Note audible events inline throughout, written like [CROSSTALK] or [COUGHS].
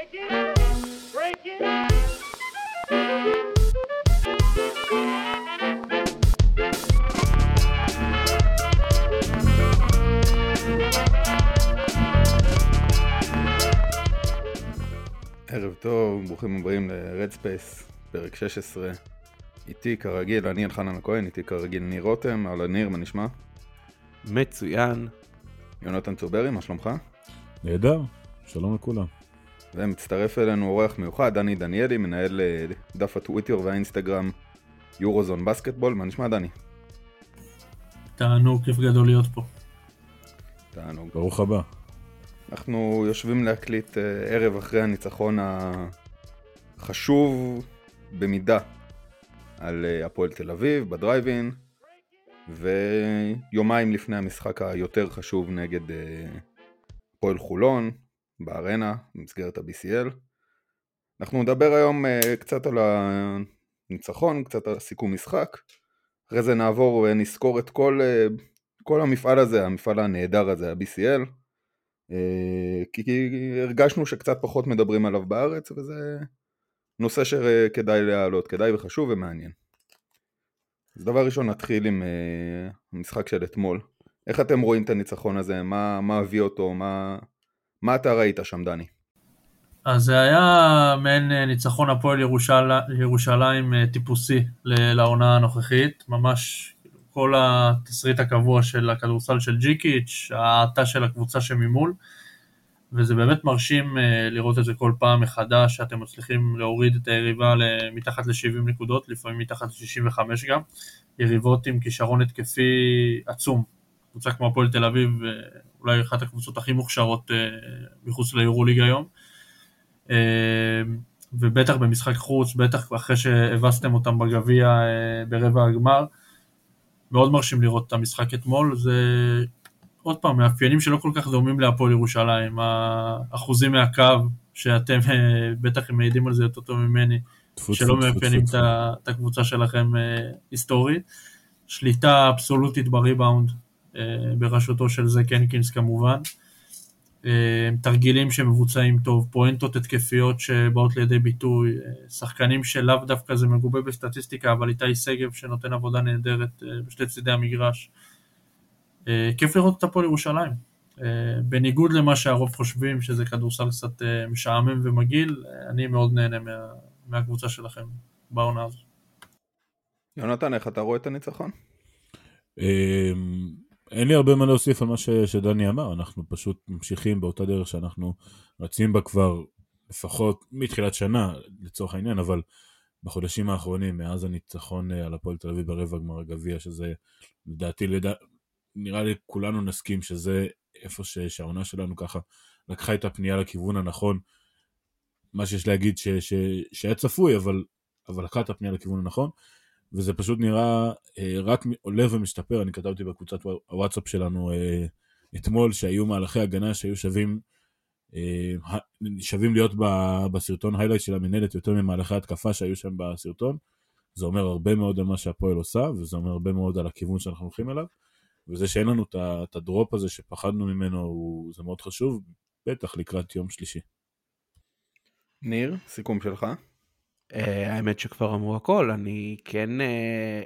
ערב טוב, ברוכים הבאים ל-Red Space, פרק 16. איתי כרגיל, אני אלחנן הכהן, איתי כרגיל ניר רותם, אהלן ניר, מה נשמע? מצוין. יונתן צוברי, מה שלומך? נהדר, שלום לכולם. ומצטרף אלינו אורח מיוחד, דני דניאלי, מנהל אה, דף הטוויטר והאינסטגרם יורוזון בסקטבול, מה נשמע דני? תענוג, כיף גדול להיות פה. תענוג. ברוך הבא. אנחנו יושבים להקליט אה, ערב אחרי הניצחון החשוב במידה על אה, הפועל תל אביב בדרייבין ויומיים לפני המשחק היותר חשוב נגד הפועל חולון בארנה במסגרת ה-BCL. אנחנו נדבר היום קצת על הניצחון, קצת על סיכום משחק, אחרי זה נעבור ונזכור את כל, כל המפעל הזה, המפעל הנהדר הזה, ה-BCL. אה, כי, כי הרגשנו שקצת פחות מדברים עליו בארץ וזה נושא שכדאי להעלות, כדאי וחשוב ומעניין. אז דבר ראשון נתחיל עם המשחק של אתמול. איך אתם רואים את הניצחון הזה? מה, מה הביא אותו? מה, מה אתה ראית שם דני? אז זה היה מעין אה, ניצחון הפועל ירושל... ירושלים טיפוסי לעונה הנוכחית, ממש כל התסריט הקבוע של הכדורסל של ג'יקיץ', ההאטה של הקבוצה שממול, וזה באמת מרשים אה, לראות את זה כל פעם מחדש, שאתם מצליחים להוריד את היריבה מתחת ל-70 נקודות, לפעמים מתחת ל-65 גם, יריבות עם כישרון התקפי עצום. קבוצה כמו הפועל תל אביב, אה, אולי אחת הקבוצות הכי מוכשרות אה, מחוץ ליורוליג היום. ובטח במשחק חוץ, בטח אחרי שהבסתם אותם בגביע ברבע הגמר, מאוד מרשים לראות את המשחק אתמול, זה עוד פעם, מאפיינים שלא כל כך דומים להפועל ירושלים, האחוזים מהקו, שאתם אה, בטח מעידים על זה יותר טוב ממני, שלא מאפיינים את הקבוצה שלכם אה, היסטורית, שליטה אבסולוטית בריבאונד, אה, בראשותו של זק הנקינס כמובן, אה, תרגילים שמבוצעים טוב, פואנטות התקפיות שבאות לידי ביטוי, אה, שחקנים שלאו דווקא זה מגובה בסטטיסטיקה, אבל איתי שגב שנותן עבודה נהדרת אה, בשתי צידי המגרש. כיף לראות את הפועל ירושלים. בניגוד למה שהרוב חושבים, שזה כדורסל קצת משעמם ומגעיל, אני מאוד נהנה מה, מהקבוצה שלכם בעונה הזו. יונתן, איך אתה רואה את הניצחון? אין לי הרבה מה להוסיף על מה שדני אמר, אנחנו פשוט ממשיכים באותה דרך שאנחנו רצים בה כבר לפחות מתחילת שנה לצורך העניין, אבל בחודשים האחרונים, מאז הניצחון אה, על הפועל תל אביב ברבע גמר הגביע, שזה לדעתי, לדע... נראה לי כולנו נסכים שזה איפה ש... שהעונה שלנו ככה לקחה את הפנייה לכיוון הנכון, מה שיש להגיד ש... ש... שהיה צפוי, אבל, אבל לקחה את הפנייה לכיוון הנכון. וזה פשוט נראה אה, רק עולה ומשתפר, אני כתבתי בקבוצת הוואטסאפ שלנו אה, אתמול שהיו מהלכי הגנה שהיו שווים, אה, שווים להיות בסרטון היילייט של המנהלת יותר ממהלכי התקפה שהיו שם בסרטון. זה אומר הרבה מאוד על מה שהפועל עושה, וזה אומר הרבה מאוד על הכיוון שאנחנו הולכים אליו. וזה שאין לנו את הדרופ הזה שפחדנו ממנו, זה מאוד חשוב, בטח לקראת יום שלישי. ניר, סיכום שלך? אה, האמת שכבר אמרו הכל, אני כן אה,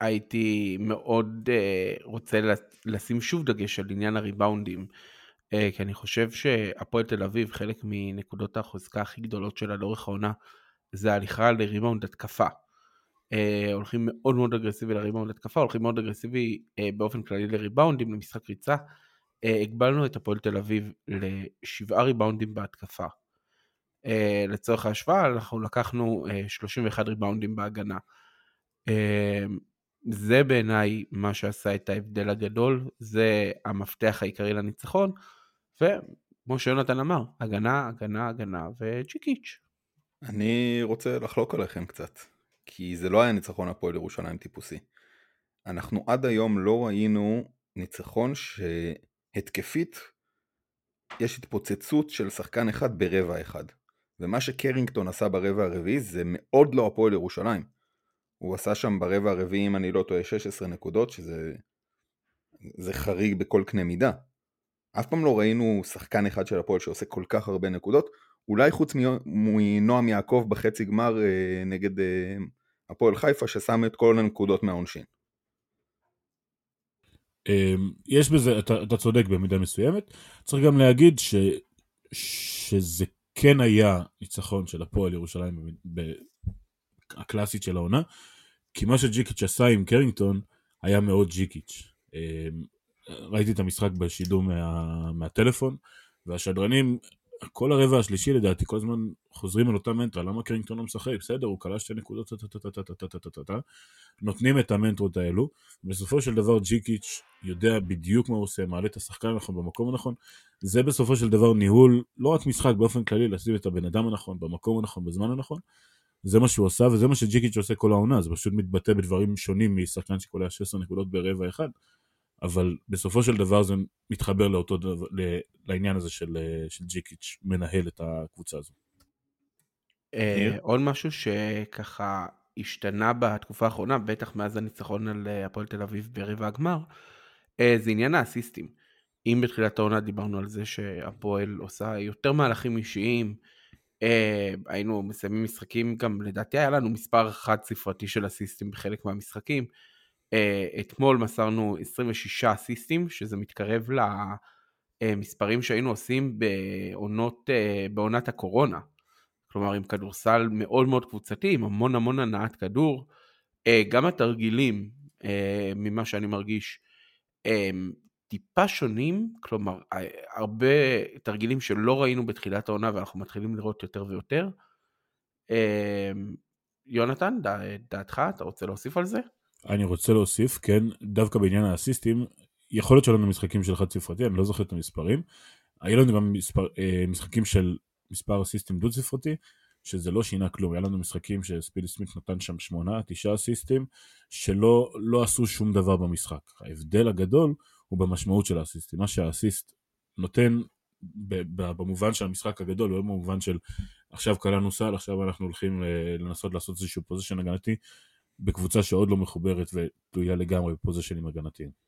הייתי מאוד אה, רוצה לשים שוב דגש על עניין הריבאונדים, כי אני חושב שהפועל תל אביב, חלק מנקודות החוזקה הכי גדולות שלה לאורך העונה, זה הליכה לריבאונד התקפה. הולכים מאוד מאוד אגרסיבי לריבאונד התקפה, הולכים מאוד אגרסיבי באופן כללי לריבאונדים, למשחק ריצה. הגבלנו את הפועל תל אביב לשבעה ריבאונדים בהתקפה. Uh, לצורך ההשוואה, אנחנו לקחנו uh, 31 ריבאונדים בהגנה. Uh, זה בעיניי מה שעשה את ההבדל הגדול, זה המפתח העיקרי לניצחון, וכמו שיונתן אמר, הגנה, הגנה, הגנה וג'יקיץ'. אני רוצה לחלוק עליכם קצת, כי זה לא היה ניצחון הפועל ירושלים טיפוסי. אנחנו עד היום לא ראינו ניצחון שהתקפית יש התפוצצות של שחקן אחד ברבע אחד. ומה שקרינגטון עשה ברבע הרביעי זה מאוד לא הפועל ירושלים. הוא עשה שם ברבע הרביעי, אם אני לא טועה, 16 נקודות, שזה זה חריג בכל קנה מידה. אף פעם לא ראינו שחקן אחד של הפועל שעושה כל כך הרבה נקודות. אולי חוץ מנועם יעקב בחצי גמר אה, נגד אה, הפועל חיפה ששם את כל הנקודות מהעונשין. אמ, יש בזה, אתה, אתה צודק במידה מסוימת, צריך גם להגיד ש, שזה כן היה ניצחון של הפועל ירושלים הקלאסית של העונה, כי מה שג'יקיץ' עשה עם קרינגטון היה מאוד ג'יקיץ'. אמ, ראיתי את המשחק בשידור מה, מהטלפון, והשדרנים, כל הרבע השלישי לדעתי, כל הזמן חוזרים על אותה מנטרה, למה קרינגטון לא משחק? בסדר, הוא כלה שתי נקודות, נותנים את המנטרות האלו, בסופו של דבר ג'יקיץ' יודע בדיוק מה הוא עושה, מעלה את השחקן הנכון במקום הנכון, זה בסופו של דבר ניהול, לא רק משחק באופן כללי, לשים את הבן אדם הנכון, במקום הנכון, בזמן הנכון, זה מה שהוא עושה, וזה מה שג'יקיץ' עושה כל העונה, זה פשוט מתבטא בדברים שונים משחקן שקולע 16 נקודות ברבע אחד, אבל בסופו של דבר זה מתחבר לאותו דבר, לעניין הזה של, של ג'יקיץ' מנהל את הקבוצה הזו. אה, עוד משהו שככה השתנה בתקופה האחרונה, בטח מאז הניצחון על אה, הפועל תל אביב ברבע הגמר, אה, זה עניין האסיסטים. אם בתחילת העונה דיברנו על זה שהפועל עושה יותר מהלכים אישיים, היינו מסיימים משחקים, גם לדעתי היה לנו מספר חד ספרתי של אסיסטים בחלק מהמשחקים. אתמול מסרנו 26 אסיסטים, שזה מתקרב למספרים שהיינו עושים בעונות, בעונת הקורונה. כלומר עם כדורסל מאוד מאוד קבוצתי, עם המון המון הנעת כדור. אה, גם התרגילים, אה, ממה שאני מרגיש, הם טיפה שונים, כלומר הרבה תרגילים שלא ראינו בתחילת העונה ואנחנו מתחילים לראות יותר ויותר. אה, יונתן, דעתך, אתה רוצה להוסיף על זה? אני רוצה להוסיף, כן, דווקא בעניין האסיסטים, יכול להיות שהיו לנו משחקים של חד ספרתי, אני לא זוכר את המספרים. היו לנו גם מספר, משחקים של מספר אסיסטים דו ספרתי, שזה לא שינה כלום, היה לנו משחקים שספידי סמית נתן שם שמונה, תשעה אסיסטים, שלא לא עשו שום דבר במשחק. ההבדל הגדול הוא במשמעות של האסיסטים, מה שהאסיסט נותן במובן של המשחק הגדול, לא במובן של עכשיו קלענו סל, עכשיו אנחנו הולכים אה, לנסות לעשות איזשהו פוזיישן הגנתי בקבוצה שעוד לא מחוברת ותלויה לגמרי בפוזיישנים הגנתיים.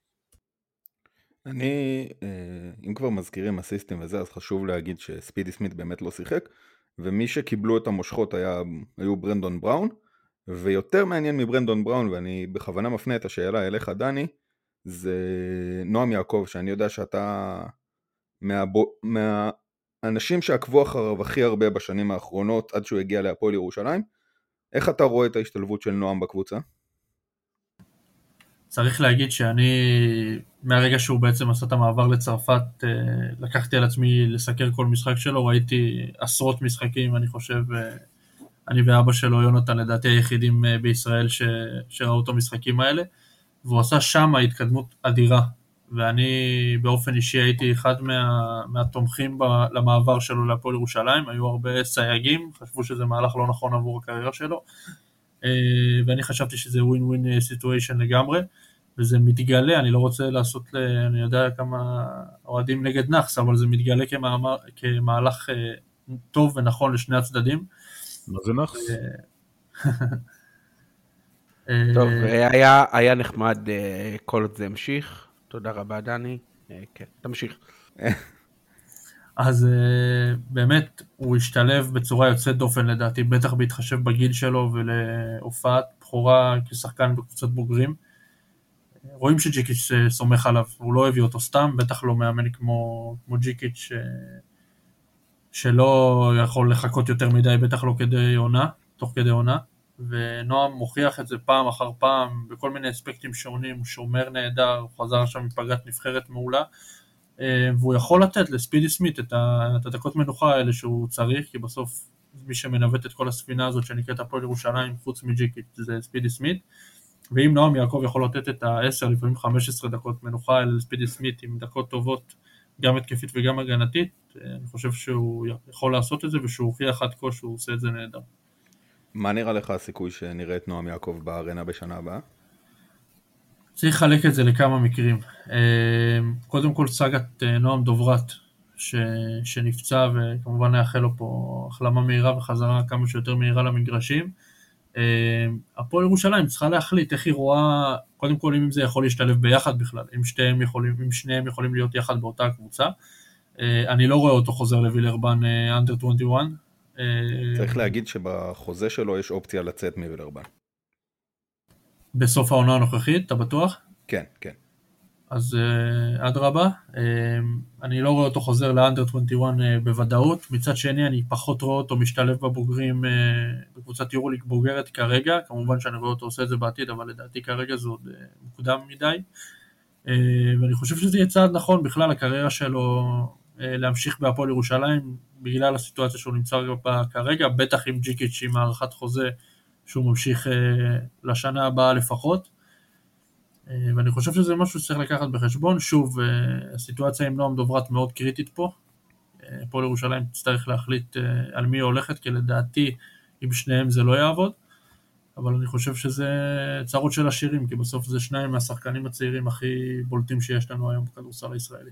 אני, אה, אם כבר מזכירים אסיסטים וזה, אז חשוב להגיד שספידי סמית באמת לא שיחק, ומי שקיבלו את המושכות היה, היו ברנדון בראון, ויותר מעניין מברנדון בראון, ואני בכוונה מפנה את השאלה אליך דני, זה נועם יעקב, שאני יודע שאתה מהבו, מהאנשים שעקבו אחריו הכי הרבה בשנים האחרונות, עד שהוא הגיע להפועל ירושלים, איך אתה רואה את ההשתלבות של נועם בקבוצה? צריך להגיד שאני, מהרגע שהוא בעצם עשה את המעבר לצרפת, אה, לקחתי על עצמי לסקר כל משחק שלו, ראיתי עשרות משחקים, אני חושב, אה, אני ואבא שלו, יונתן, לדעתי היחידים אה, בישראל ש... שראו את המשחקים האלה, והוא עשה שם התקדמות אדירה, ואני באופן אישי הייתי אחד מה... מהתומכים ב... למעבר שלו להפועל ירושלים, היו הרבה סייגים, חשבו שזה מהלך לא נכון עבור הקריירה שלו, ואני חשבתי שזה ווין ווין סיטואשן לגמרי, וזה מתגלה, אני לא רוצה לעשות, אני יודע כמה אוהדים נגד נאחס, אבל זה מתגלה כמה, כמהלך אה, טוב ונכון לשני הצדדים. מה זה נאחס? אה, [LAUGHS] טוב, היה, היה נחמד כל עוד זה המשיך. תודה רבה, דני. כן, תמשיך. [LAUGHS] אז uh, באמת הוא השתלב בצורה יוצאת דופן לדעתי, בטח בהתחשב בגיל שלו ולהופעת בכורה כשחקן בקבוצת בוגרים. רואים שג'יקיץ' אה, סומך עליו, הוא לא הביא אותו סתם, בטח לא מאמן כמו, כמו ג'יקיץ' ש... שלא יכול לחכות יותר מדי, בטח לא כדי עונה, תוך כדי עונה. ונועם מוכיח את זה פעם אחר פעם בכל מיני אספקטים שונים, הוא שומר נהדר, הוא חזר עכשיו מפגרת נבחרת מעולה. אה, והוא יכול לתת לספידי סמית את, הדקות מנוחה האלה שהוא צריך, כי בסוף מי שמנווט את כל הספינה הזאת שנקראת הפועל ירושלים, חוץ מג'יקיט, זה ספידי סמית. ואם נועם יעקב יכול לתת את ה-10, לפעמים 15 דקות מנוחה אל ספידי סמית עם דקות טובות, גם התקפית וגם הגנתית, אה, אני חושב שהוא יכול לעשות את זה ושהוא הוכיח עד כה שהוא עושה את זה נהדר. מה נראה לך הסיכוי שנראה את נועם יעקב בארנה בשנה הבאה? צריך לחלק את זה לכמה מקרים. אה, קודם כל סאגת אה, נועם דוברת, ש, שנפצע וכמובן נאחל לו פה החלמה מהירה וחזרה כמה שיותר מהירה למגרשים. אה, הפועל ירושלים צריכה להחליט איך היא רואה, קודם כל אם זה יכול להשתלב ביחד בכלל, אם יכולים, אם שניהם יכולים להיות יחד באותה קבוצה. אני לא רואה אותו חוזר לווילרבן אנדר 21. אה, צריך להגיד שבחוזה שלו יש אופציה לצאת מווילרבן. בסוף העונה הנוכחית, אתה בטוח? כן, כן. אז אה, אדרבה, אה, אני לא רואה אותו חוזר לאנדר 21 אה, בוודאות, מצד שני אני פחות רואה אותו משתלב בבוגרים בקבוצת יורוליג בוגרת כרגע, כמובן שאני רואה אותו עושה את זה בעתיד, אבל לדעתי כרגע זה עוד מוקדם מדי, ואני חושב שזה יהיה צעד נכון בכלל לקריירה שלו להמשיך בהפועל ירושלים, בגלל הסיטואציה שהוא נמצא בה כרגע, בטח עם ג'יקיץ' עם הארכת חוזה שהוא ממשיך אה, לשנה הבאה לפחות. אה, ואני חושב שזה משהו שצריך לקחת בחשבון. שוב, אה, הסיטואציה עם נועם דוברת מאוד קריטית פה. אה, הפועל ירושלים תצטרך להחליט על מי היא הולכת, כי לדעתי עם שניהם זה לא יעבוד. אבל אני חושב שזה צרות של עשירים, כי בסוף זה שניים מהשחקנים הצעירים הכי בולטים שיש לנו היום בכדורסל הישראלי.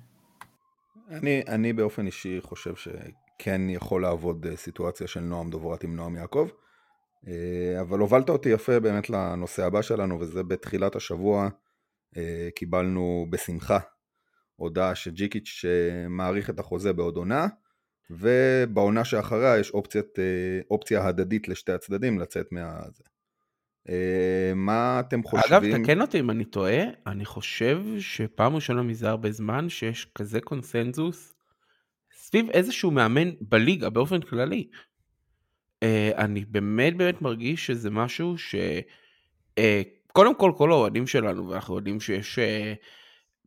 אני, אני באופן אישי חושב שכן יכול לעבוד סיטואציה של נועם דוברת עם נועם יעקב, אבל הובלת אותי יפה באמת לנושא הבא שלנו, וזה בתחילת השבוע אה, קיבלנו בשמחה הודעה שג'יקיץ' מאריך את החוזה בעוד עונה, ובעונה שאחריה יש אופציית, אופציה הדדית לשתי הצדדים לצאת מהזה. מה אתם חושבים? אגב, תקן אותי אם אני טועה, אני חושב שפעם ראשונה מזה הרבה זמן שיש כזה קונסנזוס סביב איזשהו מאמן בליגה באופן כללי. אה, אני באמת באמת מרגיש שזה משהו ש... אה, קודם כל, כל האוהדים שלנו, ואנחנו יודעים שיש אה,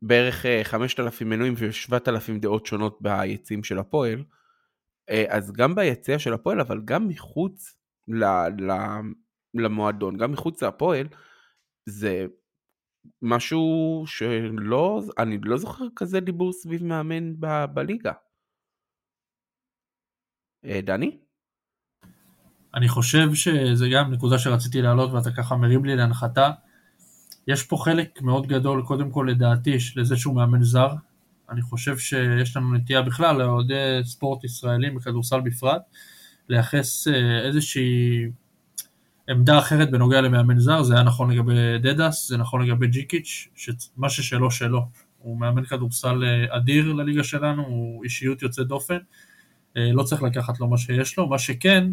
בערך 5,000 מנויים ו-7,000 דעות שונות ביציעים של הפועל, אז גם ביציע של הפועל, אבל גם מחוץ ל... ל... למועדון, גם מחוץ להפועל, זה משהו שלא, אני לא זוכר כזה דיבור סביב מאמן ב, בליגה. דני? אני חושב שזה גם נקודה שרציתי להעלות ואתה ככה מרים לי להנחתה. יש פה חלק מאוד גדול, קודם כל לדעתי, לזה שהוא מאמן זר. אני חושב שיש לנו נטייה בכלל לאוהדי ספורט ישראלים וכדורסל בפרט, לייחס אה, איזושהי עמדה אחרת בנוגע למאמן זר, זה היה נכון לגבי דדס, זה נכון לגבי ג'יקיץ', שמה ששלו שלו. הוא מאמן כדורסל אה, אדיר לליגה שלנו, הוא אישיות יוצאת דופן, אה, לא צריך לקחת לו מה שיש לו, מה שכן,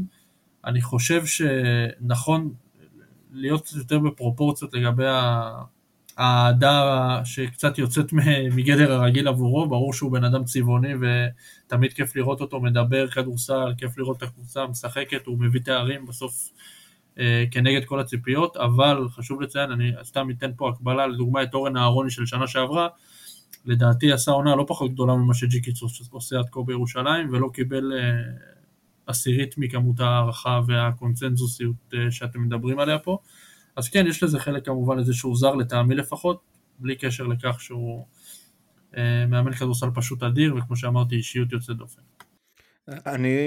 אני חושב שנכון להיות יותר בפרופורציות לגבי האהדה שקצת יוצאת מגדר הרגיל עבורו, ברור שהוא בן אדם צבעוני ותמיד כיף לראות אותו מדבר כדורסל, כיף לראות את הקבוצה משחקת, הוא מביא תארים, בסוף אה, כנגד כל הציפיות, אבל חשוב לציין, אני סתם אתן פה הקבלה, לדוגמה את אורן אהרוני של שנה שעברה, לדעתי עשה עונה לא פחות גדולה ממה שג'יקיץ עושה עד כה בירושלים, ולא קיבל אה, עשירית מכמות הערכה והקונצנזוסיות אה, שאתם מדברים עליה פה. אז כן, יש לזה חלק כמובן לזה שהוא זר לטעמי לפחות, בלי קשר לכך שהוא מאמן כדורסל פשוט אדיר, וכמו שאמרתי, אישיות יוצאת דופן. אני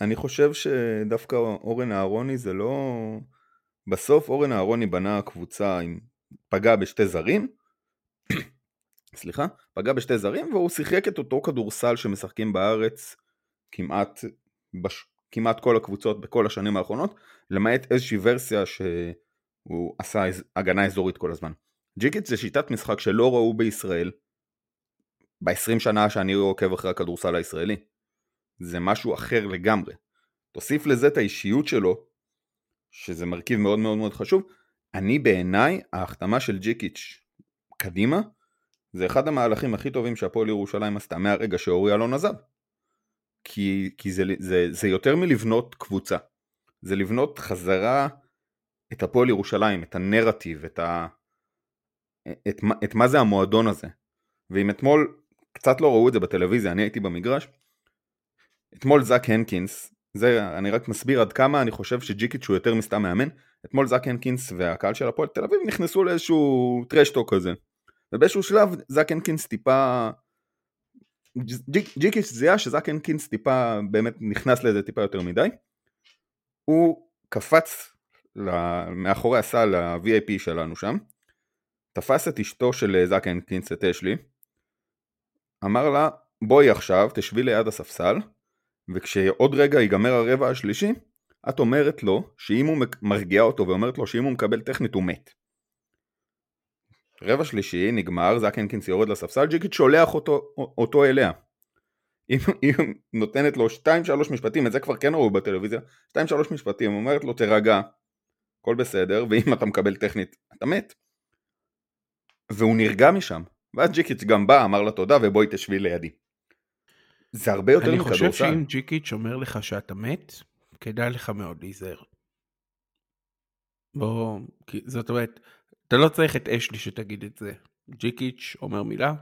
אני חושב שדווקא אורן אהרוני זה לא... בסוף אורן אהרוני בנה קבוצה עם... פגע בשתי זרים, [COUGHS] סליחה, פגע בשתי זרים והוא שיחק את אותו כדורסל שמשחקים בארץ כמעט, בש... כמעט כל הקבוצות בכל השנים האחרונות, למעט איזושהי ורסיה שהוא עשה הגנה אזורית כל הזמן. ג'יקיץ זה שיטת משחק שלא ראו בישראל ב-20 שנה שאני עוקב אחרי הכדורסל הישראלי. זה משהו אחר לגמרי. תוסיף לזה את האישיות שלו, שזה מרכיב מאוד מאוד מאוד חשוב. אני בעיניי, ההחתמה של ג'יקיץ' קדימה, זה אחד המהלכים הכי טובים שהפועל ירושלים עשתה מהרגע שאורי אלון עזב. כי, כי זה, זה, זה יותר מלבנות קבוצה, זה לבנות חזרה את הפועל ירושלים, את הנרטיב, את, ה, את, את מה זה המועדון הזה. ואם אתמול קצת לא ראו את זה בטלוויזיה, אני הייתי במגרש, אתמול זאק הנקינס, זה אני רק מסביר עד כמה אני חושב שג'יקיץ' הוא יותר מסתם מאמן, אתמול זאק הנקינס והקהל של הפועל תל אביב נכנסו לאיזשהו trash talk כזה, ובאיזשהו שלב זאק הנקינס טיפה, ג'יקיץ' זיהה שזאק הנקינס טיפה באמת נכנס לזה טיפה יותר מדי, הוא קפץ מאחורי הסל ה-VIP שלנו שם, תפס את אשתו של זאק הנקינס, את אשלי, אמר לה בואי עכשיו תשבי ליד הספסל וכשעוד רגע ייגמר הרבע השלישי, את אומרת לו שאם הוא מרגיע אותו ואומרת לו שאם הוא מקבל טכנית הוא מת. רבע שלישי נגמר, זאק הנקינס יורד לספסל, ג'יקיץ' שולח אותו, אותו אליה. אם היא נותנת לו 2-3 משפטים, את זה כבר כן ראו בטלוויזיה, 2-3 משפטים, אומרת לו תירגע, הכל בסדר, ואם אתה מקבל טכנית, אתה מת. והוא נרגע משם. ואז ג'יקיץ' גם בא, אמר לה תודה, ובואי תשבי לידי. זה הרבה יותר אני מכדורסל. חושב שאם ג'יקיץ' אומר לך שאתה מת, כדאי לך מאוד להיזהר. בוא, כי- זאת אומרת, אתה לא צריך את אשלי שתגיד את זה. ג'יקיץ' אומר מילה,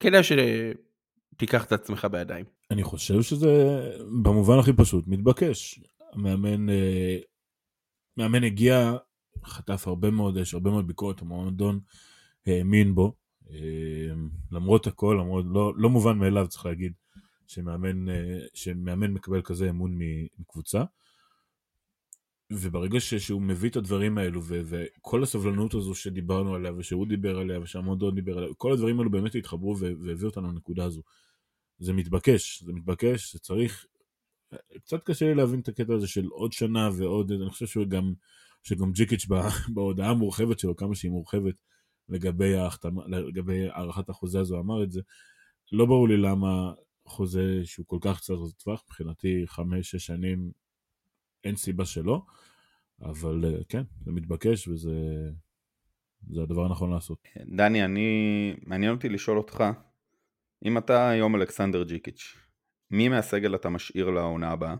כדאי שתיקח את עצמך בידיים. אני חושב שזה במובן הכי פשוט מתבקש. המאמן אה, מאמן הגיע, חטף הרבה מאוד אש, הרבה מאוד ביקורת, המועדון האמין בו. אה, למרות הכל, למרות, לא, לא מובן מאליו צריך להגיד שמאמן, אה, שמאמן מקבל כזה אמון מקבוצה. וברגע ש, שהוא מביא את הדברים האלו ו, וכל הסבלנות הזו שדיברנו עליה ושהוא דיבר עליה ושהמועדון דיבר עליה, כל הדברים האלו באמת התחברו והביאו אותנו לנקודה הזו. זה מתבקש, זה מתבקש, זה צריך... קצת קשה לי להבין את הקטע הזה של עוד שנה ועוד, אני חושב שהוא גם, שגם ג'יקיץ' בה- [LAUGHS] בהודעה המורחבת שלו, כמה שהיא מורחבת לגבי, ההחתמה, לגבי הארכת החוזה הזו אמר את זה, לא ברור לי למה חוזה שהוא כל כך קצר טווח, מבחינתי חמש-שש שנים אין סיבה שלא, אבל אה, כן, זה מתבקש וזה זה הדבר הנכון לעשות. דני, אני... מעניין אותי לשאול אותך, אם אתה היום אלכסנדר ג'יקיץ', מי מהסגל אתה משאיר לעונה הבאה?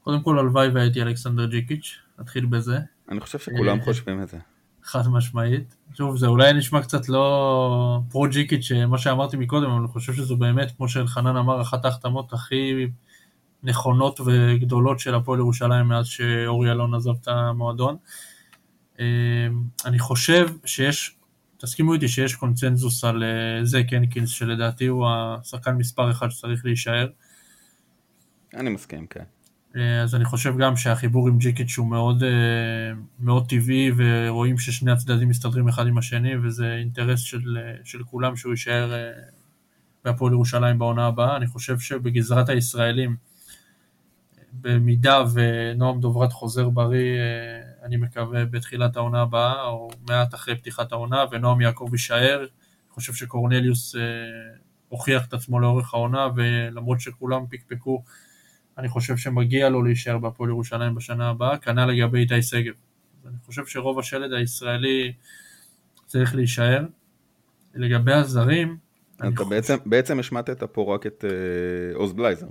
קודם כל הלוואי והייתי אלכסנדר ג'יקיץ', נתחיל בזה, אני חושב שכולם אה, חושבים את זה. חד משמעית. שוב, זה אולי נשמע קצת לא פרו ג'יקיץ', מה שאמרתי מקודם, אבל אני חושב שזו באמת, כמו שאלחנן אמר, אחת ההחתמות הכי נכונות וגדולות של הפועל ירושלים מאז שאורי אלון עזב את המועדון. אה, אני חושב שיש, תסכימו איתי שיש קונצנזוס על אה, זק הנקינס, שלדעתי הוא השחקן מספר אחד שצריך להישאר. אני מסכים, כן. אה, אז אני חושב גם שהחיבור עם ג'יקיץ' הוא מאוד, אה, מאוד טבעי ורואים ששני הצדדים מסתדרים אחד עם השני וזה אינטרס של, של כולם שהוא יישאר בהפועל ירושלים בעונה הבאה. אני חושב שבגזרת הישראלים, במידה ונועם דוברת חוזר בריא, אה, אני מקווה בתחילת העונה הבאה או מעט אחרי פתיחת העונה ונועם יעקב יישאר. אני חושב שקורנליוס אה, הוכיח את עצמו לאורך העונה ולמרות שכולם פקפקו אני חושב שמגיע לו להישאר בהפועל ירושלים בשנה הבאה, כנ"ל לגבי איתי שגב. אני חושב שרוב השלד הישראלי צריך להישאר. לגבי הזרים, אתה בעצם, בעצם השמטת פה רק את אה, עוז בלייזר.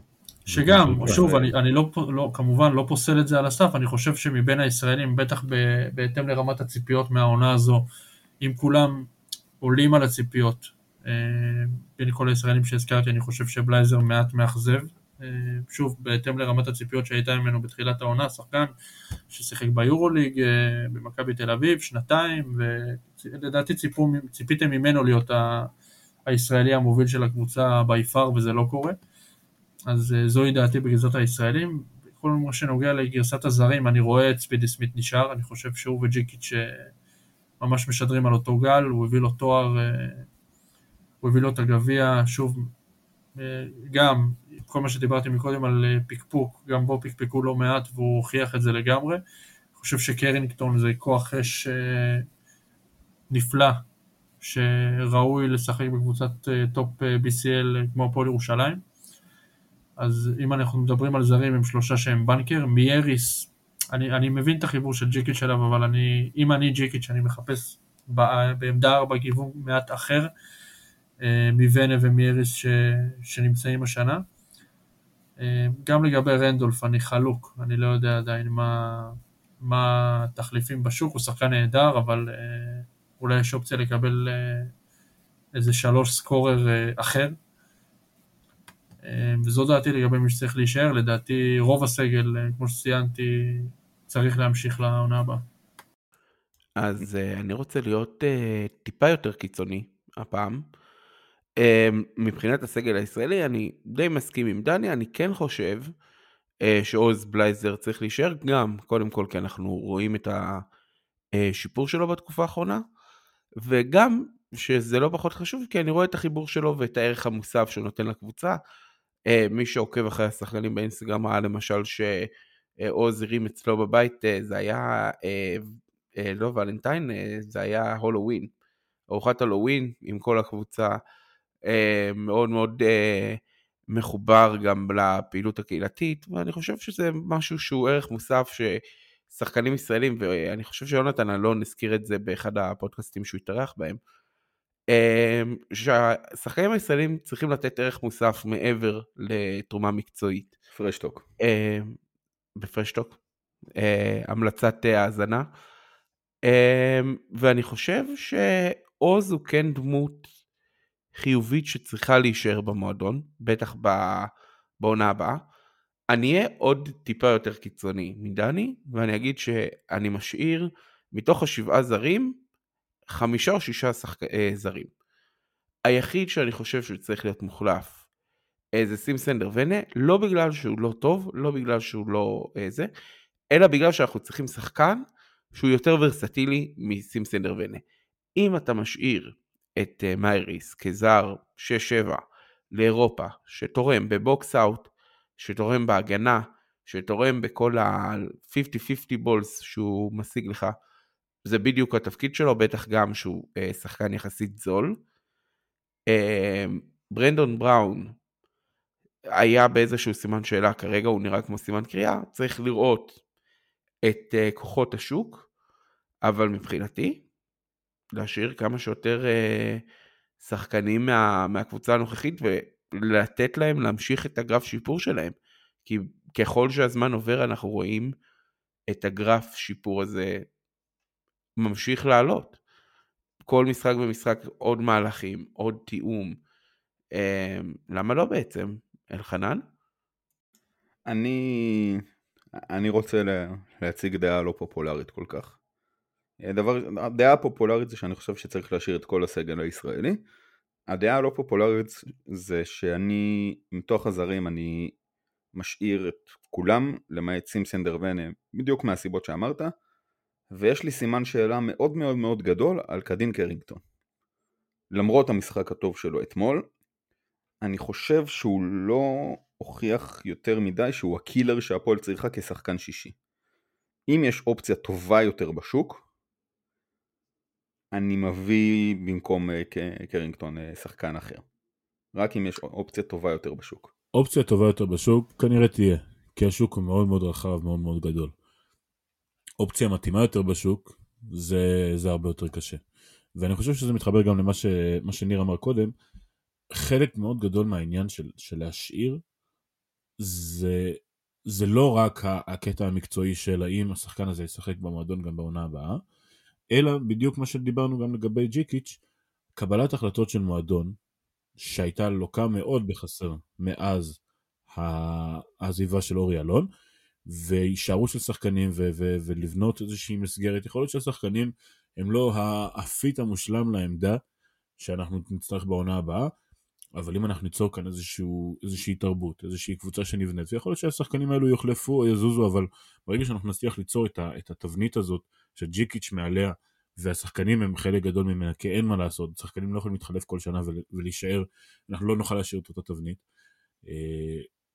שגם, שוב, אני, אני לא, לא, כמובן לא פוסל את זה על הסף, אני חושב שמבין הישראלים, בטח ב, בהתאם לרמת הציפיות מהעונה הזו, אם כולם עולים על הציפיות, אה, בין כל הישראלים שהזכרתי, אני חושב שבלייזר מעט מאכזב. אה, שוב, בהתאם לרמת הציפיות שהייתה ממנו בתחילת העונה, שחקן ששיחק ביורוליג, אה, במכבי תל אביב, שנתיים, ולדעתי ציפו, ציפיתם ממנו להיות ה, הישראלי המוביל של הקבוצה by far, וזה לא קורה. אז אה, זוהי דעתי בגרסת הישראלים. כל מה שנוגע לגרסת הזרים, אני רואה את ספידי סמית נשאר, אני חושב שהוא וג'יקיץ' אה, ממש משדרים על אותו גל, הוא הביא לו תואר, אה, הוא הביא לו את הגביע, שוב, גם כל מה שדיברתי מקודם על פקפוק, גם בו פקפקו לא מעט והוא הוכיח את זה לגמרי. אני חושב שקרינגטון זה כוח אש נפלא, שראוי לשחק בקבוצת top BCL כמו הפועל ירושלים. אז אם אנחנו מדברים על זרים עם שלושה שהם banker, מייריס, אני, אני מבין את החיבור של ג'יקיץ' אליו, אבל אני, אם אני ג'יקיץ' אני מחפש בעמדה ארבע גיוון מעט אחר, אה, מוונה ומייריס ש, שנמצאים השנה. אה, גם לגבי רנדולף אני חלוק, אני לא יודע עדיין מה, מה התחליפים בשוק, הוא שחקן נהדר, אבל אה, אולי יש אופציה לקבל איזה שלוש סקורר אחר. אה, וזו דעתי לגבי מי שצריך להישאר, לדעתי רוב הסגל, אה, כמו שציינתי, צריך להמשיך לעונה הבאה. אז uh, אני רוצה להיות uh, טיפה יותר קיצוני הפעם. Uh, מבחינת הסגל הישראלי אני די מסכים עם דני, אני כן חושב שעוז בלייזר צריך להישאר גם, קודם כל כי אנחנו רואים את השיפור שלו בתקופה האחרונה, וגם שזה לא פחות חשוב כי אני רואה את החיבור שלו ואת הערך המוסף שהוא נותן לקבוצה. Uh, מי שעוקב אחרי השחקנים באינסטגרם ראה למשל שעוז הרים אצלו בבית, uh, זה היה אה, לא ולנטיין, אה, זה היה הולווין. ארוחת הלווין עם כל הקבוצה, אה, מאוד מאוד אה, מחובר גם לפעילות הקהילתית, ואני חושב שזה משהו שהוא ערך מוסף ששחקנים ישראלים, ואני חושב שיונתן אלון הזכיר את זה באחד הפודקאסטים שהוא התארח בהם, אה, שהשחקנים הישראלים צריכים לתת ערך מוסף מעבר לתרומה מקצועית. פרשטוק. אה, בפרשטוק, אה, המלצת אה, האזנה. אה, ואני חושב שעוז הוא כן דמות חיובית שצריכה להישאר במועדון, בטח בעונה הבאה. אני אהיה עוד טיפה יותר קיצוני מדני, ואני אגיד שאני משאיר מתוך השבעה זרים, חמישה או שישה שחק... אה, זרים. היחיד שאני חושב שצריך להיות מוחלף אה, זה סים סנדר ונה, לא בגלל שהוא לא טוב, לא בגלל שהוא לא אה, זה, אלא בגלל שאנחנו צריכים שחקן שהוא יותר ורסטילי מסים סנדר ונה. אם אתה משאיר את אה, מייריס כזר 6-7 לאירופה, שתורם בבוקס אאוט, שתורם בהגנה, שתורם בכל ה-50-50 בולס שהוא משיג לך, זה בדיוק התפקיד שלו, בטח גם שהוא אה, שחקן יחסית זול. אה, ברנדון בראון היה באיזשהו סימן שאלה, כרגע הוא נראה כמו סימן קריאה, צריך לראות את uh, כוחות השוק, אבל מבחינתי, להשאיר כמה שיותר uh, שחקנים מה, מהקבוצה הנוכחית ולתת להם להמשיך את הגרף שיפור שלהם. כי ככל שהזמן עובר אנחנו רואים את הגרף שיפור הזה ממשיך לעלות. כל משחק ומשחק עוד מהלכים, עוד תיאום. Uh, למה לא בעצם? אלחנן? אני, אני רוצה לה, להציג דעה לא פופולרית כל כך. הדבר, הדעה הפופולרית זה שאני חושב שצריך להשאיר את כל הסגל הישראלי. הדעה הלא פופולרית זה שאני, מתוך הזרים אני משאיר את כולם, למעט סימסנדר ונה, בדיוק מהסיבות שאמרת, ויש לי סימן שאלה מאוד מאוד מאוד גדול על קדין קרינגטון. למרות המשחק הטוב שלו אתמול, אני חושב שהוא לא הוכיח יותר מדי שהוא הקילר שהפועל צריכה כשחקן שישי. אם יש אופציה טובה יותר בשוק, אני מביא במקום אה, קרינגטון אה, שחקן אחר. רק אם יש אופציה טובה יותר בשוק. אופציה טובה יותר בשוק כנראה תהיה, כי השוק הוא מאוד מאוד רחב, מאוד מאוד גדול. אופציה מתאימה יותר בשוק, זה, זה הרבה יותר קשה. ואני חושב שזה מתחבר גם למה ש, שניר אמר קודם, חלק מאוד גדול מהעניין של, של להשאיר זה, זה לא רק הקטע המקצועי של האם השחקן הזה ישחק במועדון גם בעונה הבאה, אלא בדיוק מה שדיברנו גם לגבי ג'יקיץ', קבלת החלטות של מועדון שהייתה לוקה מאוד בחסר מאז העזיבה של אורי אלון, והישארות של שחקנים ולבנות איזושהי מסגרת. יכול להיות שהשחקנים הם לא האפית המושלם לעמדה שאנחנו נצטרך בעונה הבאה, אבל אם אנחנו ניצור כאן איזשהו, איזושהי תרבות, איזושהי קבוצה שנבנית, ויכול להיות שהשחקנים האלו יוחלפו או יזוזו, אבל ברגע שאנחנו נצליח ליצור את, ה, את התבנית הזאת, שג'יקיץ' מעליה, והשחקנים הם חלק גדול ממנה, כי אין מה לעשות, שחקנים לא יכולים להתחלף כל שנה ולהישאר, אנחנו לא נוכל להשאיר את אותה תבנית.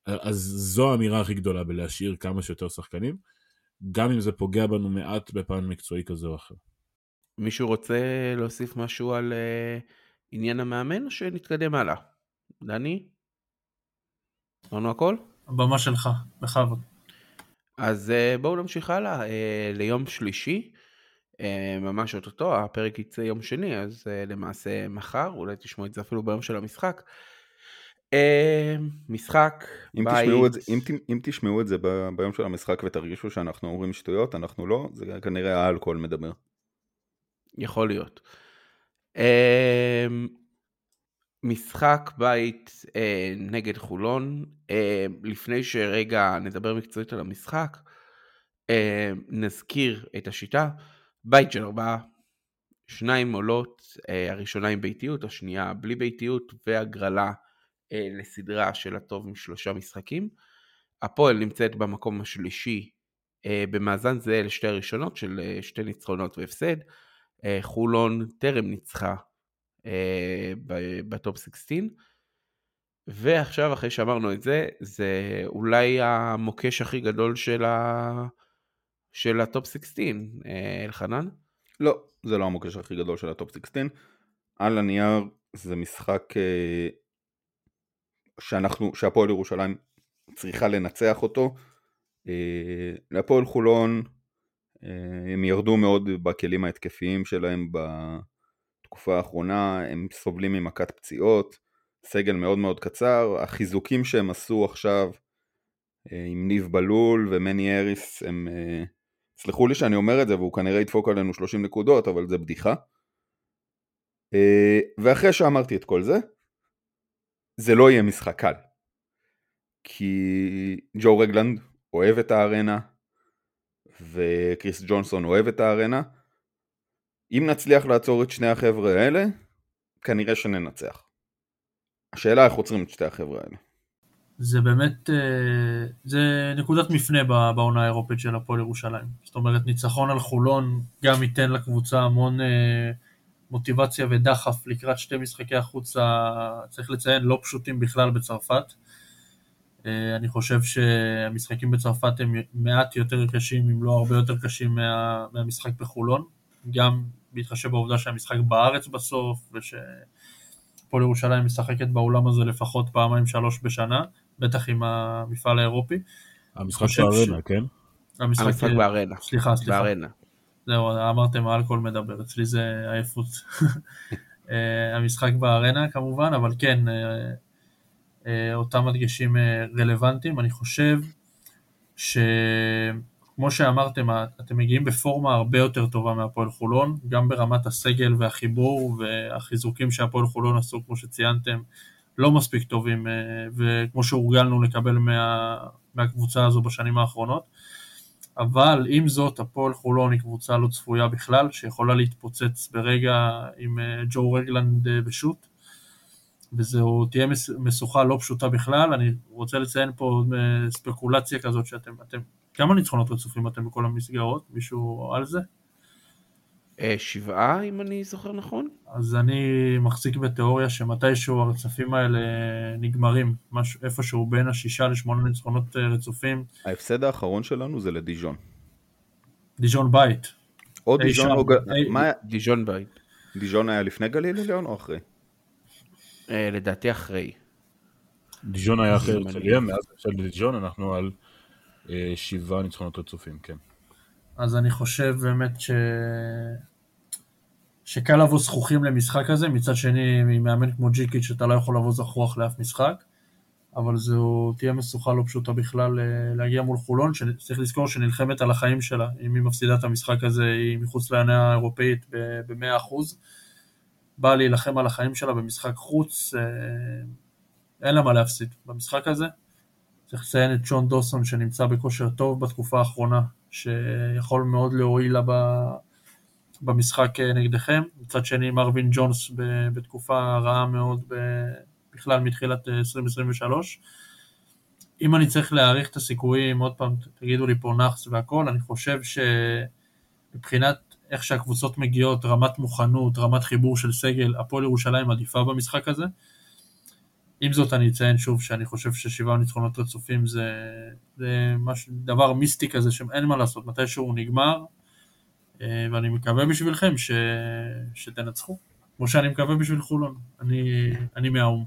אז זו האמירה הכי גדולה בלהשאיר כמה שיותר שחקנים, גם אם זה פוגע בנו מעט בפן מקצועי כזה או אחר. מישהו רוצה להוסיף משהו על... Uh... עניין המאמן או שנתקדם הלאה? דני? אמרנו הכל? הבמה שלך, בכבוד. אז אה, בואו נמשיך הלאה אה, ליום שלישי, ממש אוטוטו, הפרק יצא יום שני, אז למעשה מחר, אולי תשמעו את זה אפילו ביום של המשחק. משחק, אם בית... תשמעו את זה, אם, אם תשמעו את זה ביום של המשחק ותרגישו שאנחנו אומרים שטויות, אנחנו לא, זה כנראה האלכוהול מדבר. יכול להיות. אמ, משחק בית אה, נגד חולון, אה, לפני שרגע נדבר מקצועית על המשחק, אה, נזכיר את השיטה, בית של ארבעה, שניים עולות, אה, הראשונה עם ביתיות, השנייה בלי ביתיות, והגרלה אה, לסדרה של הטוב משלושה משחקים. הפועל נמצאת במקום השלישי אה, במאזן זהה לשתי הראשונות של אה, שתי ניצחונות והפסד. אה, חולון טרם ניצחה אה, ב Top 16. ועכשיו אחרי שאמרנו את זה, זה אולי המוקש הכי גדול של, ה... של ה Top 16, אה, אלחנן? לא, זה לא המוקש הכי גדול של ה Top 16. על הנייר זה משחק אה, שאנחנו, שהפועל ירושלים צריכה לנצח אותו. אה, להפועל חולון אה, הם ירדו מאוד בכלים ההתקפיים שלהם בתקופה האחרונה, הם סובלים ממכת פציעות, סגל מאוד מאוד קצר, החיזוקים שהם עשו עכשיו עם ניב בלול ומני אריס הם, סלחו לי שאני אומר את זה והוא כנראה ידפוק עלינו 30 נקודות אבל זה בדיחה ואחרי שאמרתי את כל זה זה לא יהיה משחק קל. כי ג'ו רגלנד אוהב את הארנה, וקריס ג'ונסון אוהב את הארנה. אם נצליח לעצור את שני החבר'ה האלה, כנראה שננצח. השאלה איך עוצרים את שתי החבר'ה האלה. זה באמת, אה, זה נקודת מפנה בעונה האירופית של הפועל ירושלים. זאת אומרת, ניצחון על חולון גם ייתן לקבוצה המון אה, מוטיבציה ודחף לקראת שתי משחקי החוץ, צריך לציין, לא פשוטים בכלל בצרפת. אה, אני חושב שהמשחקים בצרפת הם מעט יותר קשים, אם לא הרבה יותר קשים מה, מהמשחק בחולון, גם בהתחשב בעובדה שהמשחק בארץ בסוף, ושפועל ירושלים משחקת באולם הזה לפחות פעמיים שלוש בשנה, בטח עם המפעל האירופי. המשחק בארנה, ש... כן? המשחק, המשחק בארנה. סליחה, סליחה. בארנה. זהו, אמרתם האלכוהול מדבר, אצלי זה עייפות. [LAUGHS] אה, המשחק בארנה כמובן, אבל כן, אה, אה, אותם הדגשים רלוונטיים. אני חושב שכמו שאמרתם, אתם מגיעים בפורמה הרבה יותר טובה מהפועל חולון, גם ברמת הסגל והחיבור והחיזוקים שהפועל חולון עשו, כמו שציינתם, לא מספיק טובים, וכמו שהורגלנו לקבל מה, מהקבוצה הזו בשנים האחרונות. אבל עם זאת הפועל חולון היא קבוצה לא צפויה בכלל, שיכולה להתפוצץ ברגע עם אה, ג'ו רגלנד אה, בשוט, וזו תהיה משוכה לא פשוטה בכלל, אני רוצה לציין פה אה, ספקולציה כזאת שאתם, אתם, כמה ניצחונות רצופים אתם בכל המסגרות? מישהו על זה? אה, שבעה, אם אני זוכר נכון. אז אני מחזיק בתיאוריה שמתישהו הרצפים האלה נגמרים, משהו, איפשהו בין השישה לשמונה ניצחונות אה, רצופים. ההפסד האחרון שלנו זה לדיז'ון. דיז'ון בית. או דיז'ון או... מה... דיז'ון בית. דיז'ון היה לפני גליל עליון או אחרי? אה, לדעתי אחרי. דיז'ון היה אחרי הרצליה, מאז של דיז'ון אנחנו על שבעה ניצחונות רצופים, כן. אז אני חושב באמת ש... שקל לבוא זכוכים למשחק הזה, מצד שני, ממאמן כמו ג'יקיץ' שאתה לא יכול לבוא זכוח לאף משחק, אבל זו תהיה משוכה לא פשוטה בכלל אה, להגיע מול חולון, שצריך לזכור שנלחמת על החיים שלה, אם היא מפסידה את המשחק הזה, היא מחוץ לעונה האירופאית ב-100%, באה להילחם על החיים שלה במשחק חוץ, אה, אין לה מה להפסיד במשחק הזה. צריך לציין את שון דוסון שנמצא בכושר טוב בתקופה האחרונה, שיכול מאוד להועיל לה במשחק אה, נגדכם. מצד שני, מרווין ג'ונס בתקופה רעה מאוד בכלל מתחילת 2023. אה, אם אני צריך להעריך את הסיכויים, עוד פעם, תגידו לי פה נאחס והכל, אני חושב שמבחינת איך שהקבוצות מגיעות, רמת מוכנות, רמת חיבור של סגל, הפועל ירושלים עדיפה במשחק הזה. עם זאת אני אציין שוב שאני חושב ששבעה ניצחונות רצופים זה, זה מש, דבר מיסטי כזה שאין מה לעשות, מתי שהוא נגמר, אה, ואני מקווה בשבילכם ש, שתנצחו, כמו שאני מקווה בשביל חולון, אני, אני מהאו"ם.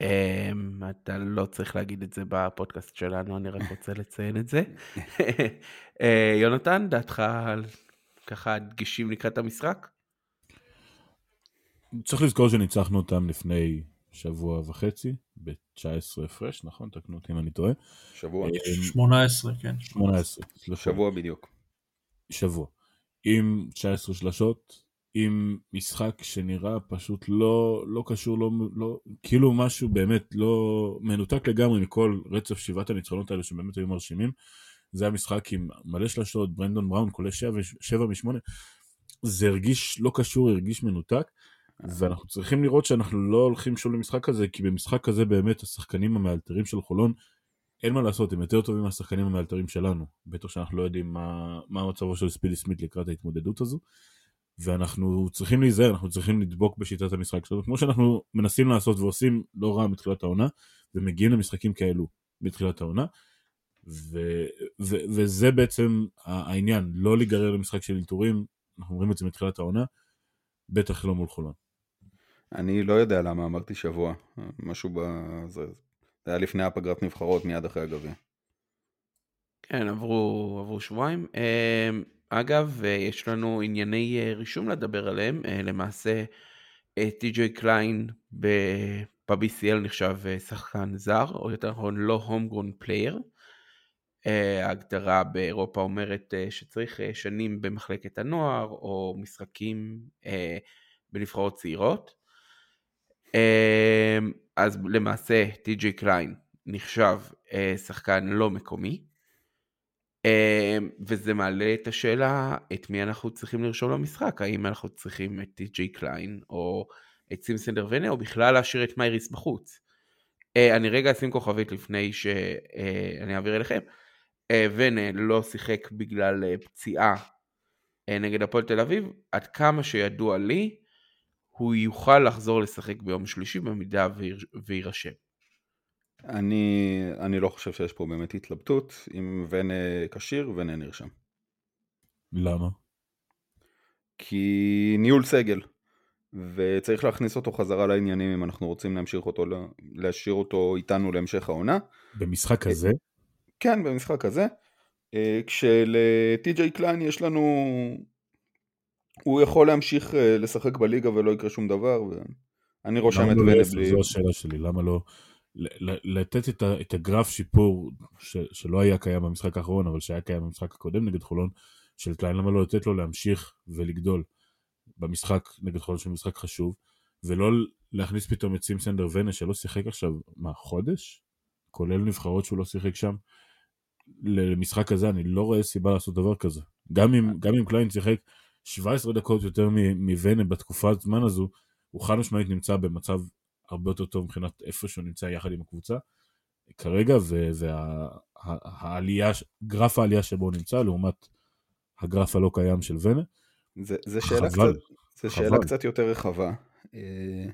אמ, אתה לא צריך להגיד את זה בפודקאסט שלנו, אני רק רוצה לציין את זה. [LAUGHS] אה, יונתן, דעתך על ככה דגשים לקראת המשחק? צריך לזכור שניצחנו אותם לפני שבוע וחצי, ב-19 הפרש, נכון? תקנו אותי אם אני טועה. שבוע. 18, כן. 18, סליחה. שבוע בדיוק. שבוע. עם 19 שלשות, עם משחק שנראה פשוט לא, לא קשור, לא, לא, כאילו משהו באמת לא מנותק לגמרי מכל רצף שבעת הניצחונות האלה שבאמת היו מרשימים. זה היה משחק עם מלא שלשות, ברנדון בראון כולל 7 מ-8. זה הרגיש לא קשור, הרגיש מנותק. ואנחנו צריכים לראות שאנחנו לא הולכים שוב למשחק הזה, כי במשחק הזה באמת השחקנים המאלתרים של חולון, אין מה לעשות, הם יותר טובים מהשחקנים המאלתרים שלנו. בטח שאנחנו לא יודעים מה, מה מצבו של ספידי סמית לקראת ההתמודדות הזו. ואנחנו צריכים להיזהר, אנחנו צריכים לדבוק בשיטת המשחק שלנו, כמו שאנחנו מנסים לעשות ועושים לא רע מתחילת העונה, ומגיעים למשחקים כאלו מתחילת העונה. ו- ו- וזה בעצם העניין, לא להיגרר למשחק של אלתורים, אנחנו אומרים את זה מתחילת העונה, בטח לא מול חולון. אני לא יודע למה אמרתי שבוע, משהו ב... זה, זה היה לפני פגרת נבחרות, מיד אחרי הגביע. כן, עברו, עברו שבועיים. אמ, אגב, יש לנו ענייני אה, רישום לדבר עליהם. אה, למעשה, טי.ג'יי קליין ב-BCL נחשב אה, שחקן זר, או יותר נכון לא homegrown player. ההגדרה באירופה אומרת שצריך שנים במחלקת הנוער, או משחקים בנבחרות צעירות. אמ, אז למעשה טי.ג'יי קליין נחשב שחקן לא מקומי. אמ, וזה מעלה את השאלה את מי אנחנו צריכים לרשום למשחק, האם אנחנו צריכים את טי.ג'יי קליין או את סים סנדר ונה או בכלל להשאיר את מייריס בחוץ. אה, אני רגע אשים כוכבית לפני שאני אעביר אליכם. אה, ונה לא שיחק בגלל פציעה אה, נגד הפועל תל אביב, עד כמה שידוע לי, הוא יוכל לחזור לשחק ביום שלישי במידה ויירשם. אני, אני לא חושב שיש פה באמת התלבטות, אם ונה כשיר, ונה נרשם. למה? כי ניהול סגל, וצריך להכניס אותו חזרה לעניינים אם אנחנו רוצים להמשיך אותו, להשאיר אותו איתנו להמשך העונה. במשחק כזה? כן, במשחק הזה. אה, כשלטי.ג'יי קליין יש לנו... הוא יכול להמשיך אה, לשחק בליגה ולא יקרה שום דבר, ואני רושם את לא ונה בלי... זו השאלה שלי, למה לא... לתת את, ה, את הגרף שיפור ש, שלא היה קיים במשחק האחרון, אבל שהיה קיים במשחק הקודם נגד חולון, של קליין, למה לא לתת לו להמשיך ולגדול במשחק נגד חולון, שהוא משחק חשוב, ולא להכניס פתאום את סים סנדר ונה, שלא שיחק עכשיו, מה, חודש? כולל נבחרות שהוא לא שיחק שם. למשחק הזה אני לא רואה סיבה לעשות דבר כזה. גם אם, גם אם קליין שיחק 17 דקות יותר מונה בתקופת זמן הזו, הוא חד משמעית נמצא במצב הרבה יותר טוב מבחינת איפה שהוא נמצא יחד עם הקבוצה כרגע, והעלייה, גרף העלייה שבו הוא נמצא לעומת הגרף הלא קיים של ונה. זה, זה שאלה, חבל, קצת, זה חבל. שאלה קצת יותר רחבה. אה,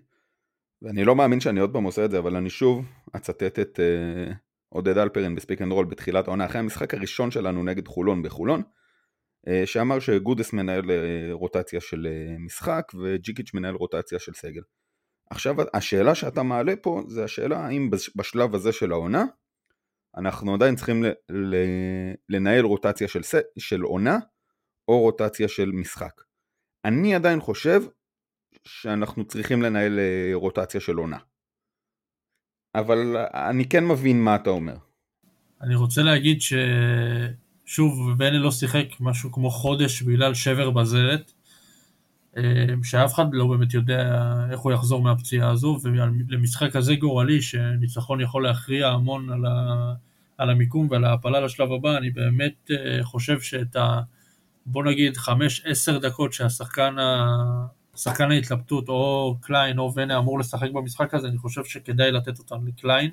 ואני לא מאמין שאני עוד פעם עושה את זה, אבל אני שוב אצטט את אה, עודד אלפרין ב Speak and Roll בתחילת העונה, אחרי המשחק הראשון שלנו נגד חולון בחולון, שאמר שגודס מנהל אה, רוטציה של אה, משחק וג'יקיץ' מנהל רוטציה של סגל. עכשיו השאלה שאתה מעלה פה זה השאלה האם בשלב הזה של העונה אנחנו עדיין צריכים ל- ל- לנהל רוטציה של, של עונה או רוטציה של משחק. אני עדיין חושב שאנחנו צריכים לנהל אה, רוטציה של עונה. אבל אני כן מבין מה אתה אומר. אני רוצה להגיד ששוב, בני לא שיחק משהו כמו חודש בגלל שבר בזלת. אמ, שאף אחד לא באמת יודע איך הוא יחזור מהפציעה הזו, ולמשחק הזה גורלי, שניצחון יכול להכריע המון על, ה, על המיקום ועל ההעפלה לשלב הבא, אני באמת אה, חושב שאת ה... בוא נגיד 5-10 דקות שהשחקן ה... שחקן ההתלבטות, או קליין או ונה אמור לשחק במשחק הזה, אני חושב שכדאי לתת אותם לקליין.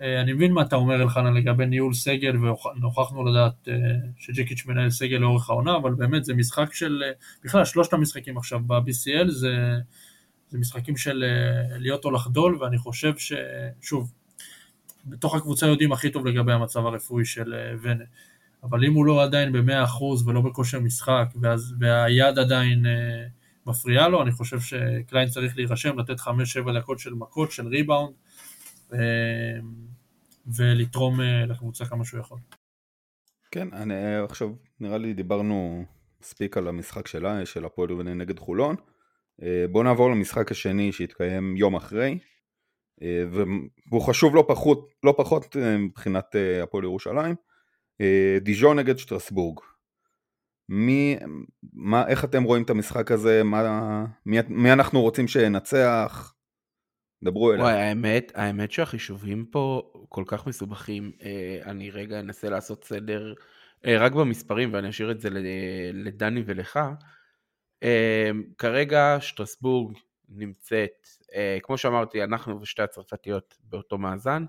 אה, אני מבין מה אתה אומר אלחנן לגבי ניהול סגל, ונוכחנו לדעת אה, שג'קיץ' מנהל סגל לאורך העונה, אבל באמת זה משחק של, אה, בכלל שלושת המשחקים עכשיו ב-BCL זה, זה משחקים של להיות או לחדול, ואני חושב ששוב, בתוך הקבוצה יודעים הכי טוב לגבי המצב הרפואי של ונה, אבל אם הוא לא עדיין ב-100% ולא בכושר משחק, ואז, והיד עדיין מפריעה לו, אני חושב שקליין צריך להירשם, לתת 5-7 דקות של מכות, של ריבאונד, ולתרום אה, לקבוצה כמה שהוא יכול. כן, אני אה, עכשיו, נראה לי דיברנו מספיק על המשחק שלה, של הפועל יובנה נגד חולון. אה, בואו נעבור למשחק השני שהתקיים יום אחרי, והוא חשוב לא פחות, לא פחות מבחינת הפועל ירושלים. דיז'ון נגד שטרסבורג. מי, מה, איך אתם רואים את המשחק הזה, מה, מי, מי אנחנו רוצים שינצח, דברו אליי. וואי, האמת, האמת שהחישובים פה כל כך מסובכים. אה, אני רגע אנסה לעשות סדר אה, רק במספרים ואני אשאיר את זה לדני ולך. אה, כרגע שטרסבורג נמצאת, כמו שאמרתי, אנחנו ושתי הצרפתיות באותו מאזן,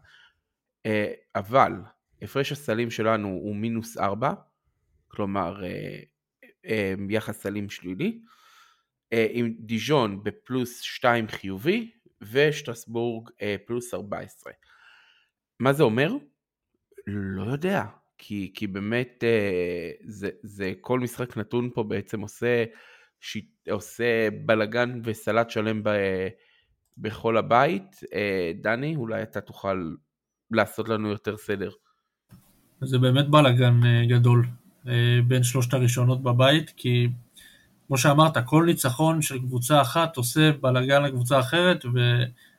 אבל הפרש הסלים שלנו הוא מינוס ארבע, כלומר יחס סלים שלילי, עם דיז'ון בפלוס שתיים חיובי, ושטרסבורג פלוס 14. מה זה אומר? לא יודע, כי, כי באמת אה, זה, זה כל משחק נתון פה בעצם עושה שעושה בלגן וסלט שלם ב... בכל הבית. אה, דני, אולי אתה תוכל לעשות לנו יותר סדר. זה באמת בלאגן אה, גדול בין שלושת הראשונות בבית, כי כמו שאמרת, כל ניצחון של קבוצה אחת עושה בלאגן לקבוצה אחרת,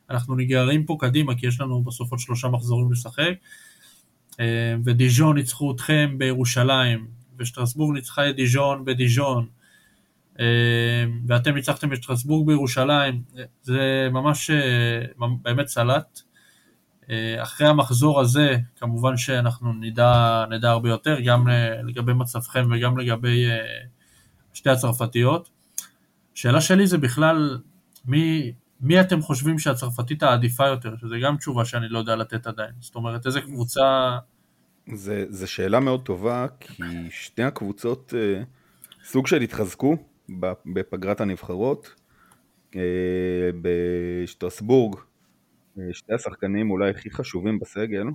ואנחנו נגררים פה קדימה, כי יש לנו בסוף עוד שלושה מחזורים לשחק. אה, ודיז'ון ניצחו אתכם בירושלים, ושטרסבורג ניצחה את דיז'ון בדיז'ון, ואתם ניצחתם את שטרסבורג בירושלים, זה ממש באמת סלט. אה, אחרי המחזור הזה, כמובן שאנחנו נדע, נדע הרבה יותר, גם לגבי מצבכם וגם לגבי אה, שתי הצרפתיות. השאלה שלי זה בכלל, מי, מי אתם חושבים שהצרפתית העדיפה יותר? שזה גם תשובה שאני לא יודע לתת עדיין. זאת אומרת, איזה קבוצה... זו שאלה מאוד טובה, כי שתי הקבוצות אה, סוג של התחזקו בפגרת הנבחרות. בשטרסבורג אה, שתי השחקנים אולי הכי חשובים בסגל,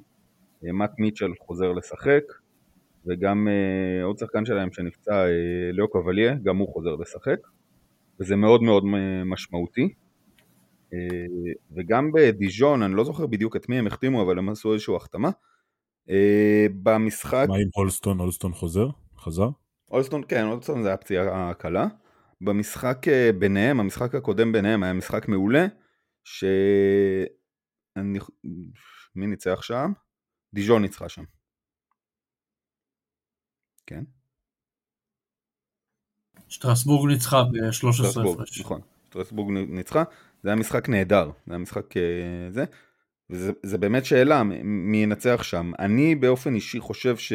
אה, מאט מיטשל חוזר לשחק, וגם אה, עוד שחקן שלהם שנפצע, ליאו קבליה, גם הוא חוזר לשחק, וזה מאוד מאוד משמעותי. וגם בדיז'ון, אני לא זוכר בדיוק את מי הם החתימו, אבל הם עשו איזושהי החתמה. במשחק... מה עם הולסטון? הולסטון חוזר? חזר? הולסטון, כן, הולסטון זה היה פציעה קלה. במשחק ביניהם, המשחק הקודם ביניהם היה משחק מעולה, ש... אני... מי ניצח שם? דיז'ון ניצחה שם. כן? שטרסבורג ניצחה ב-13 הפרש. נכון, שטרסבורג ניצחה, זה היה משחק נהדר, זה היה משחק uh, זה, וזה באמת שאלה מי ינצח שם. אני באופן אישי חושב ש...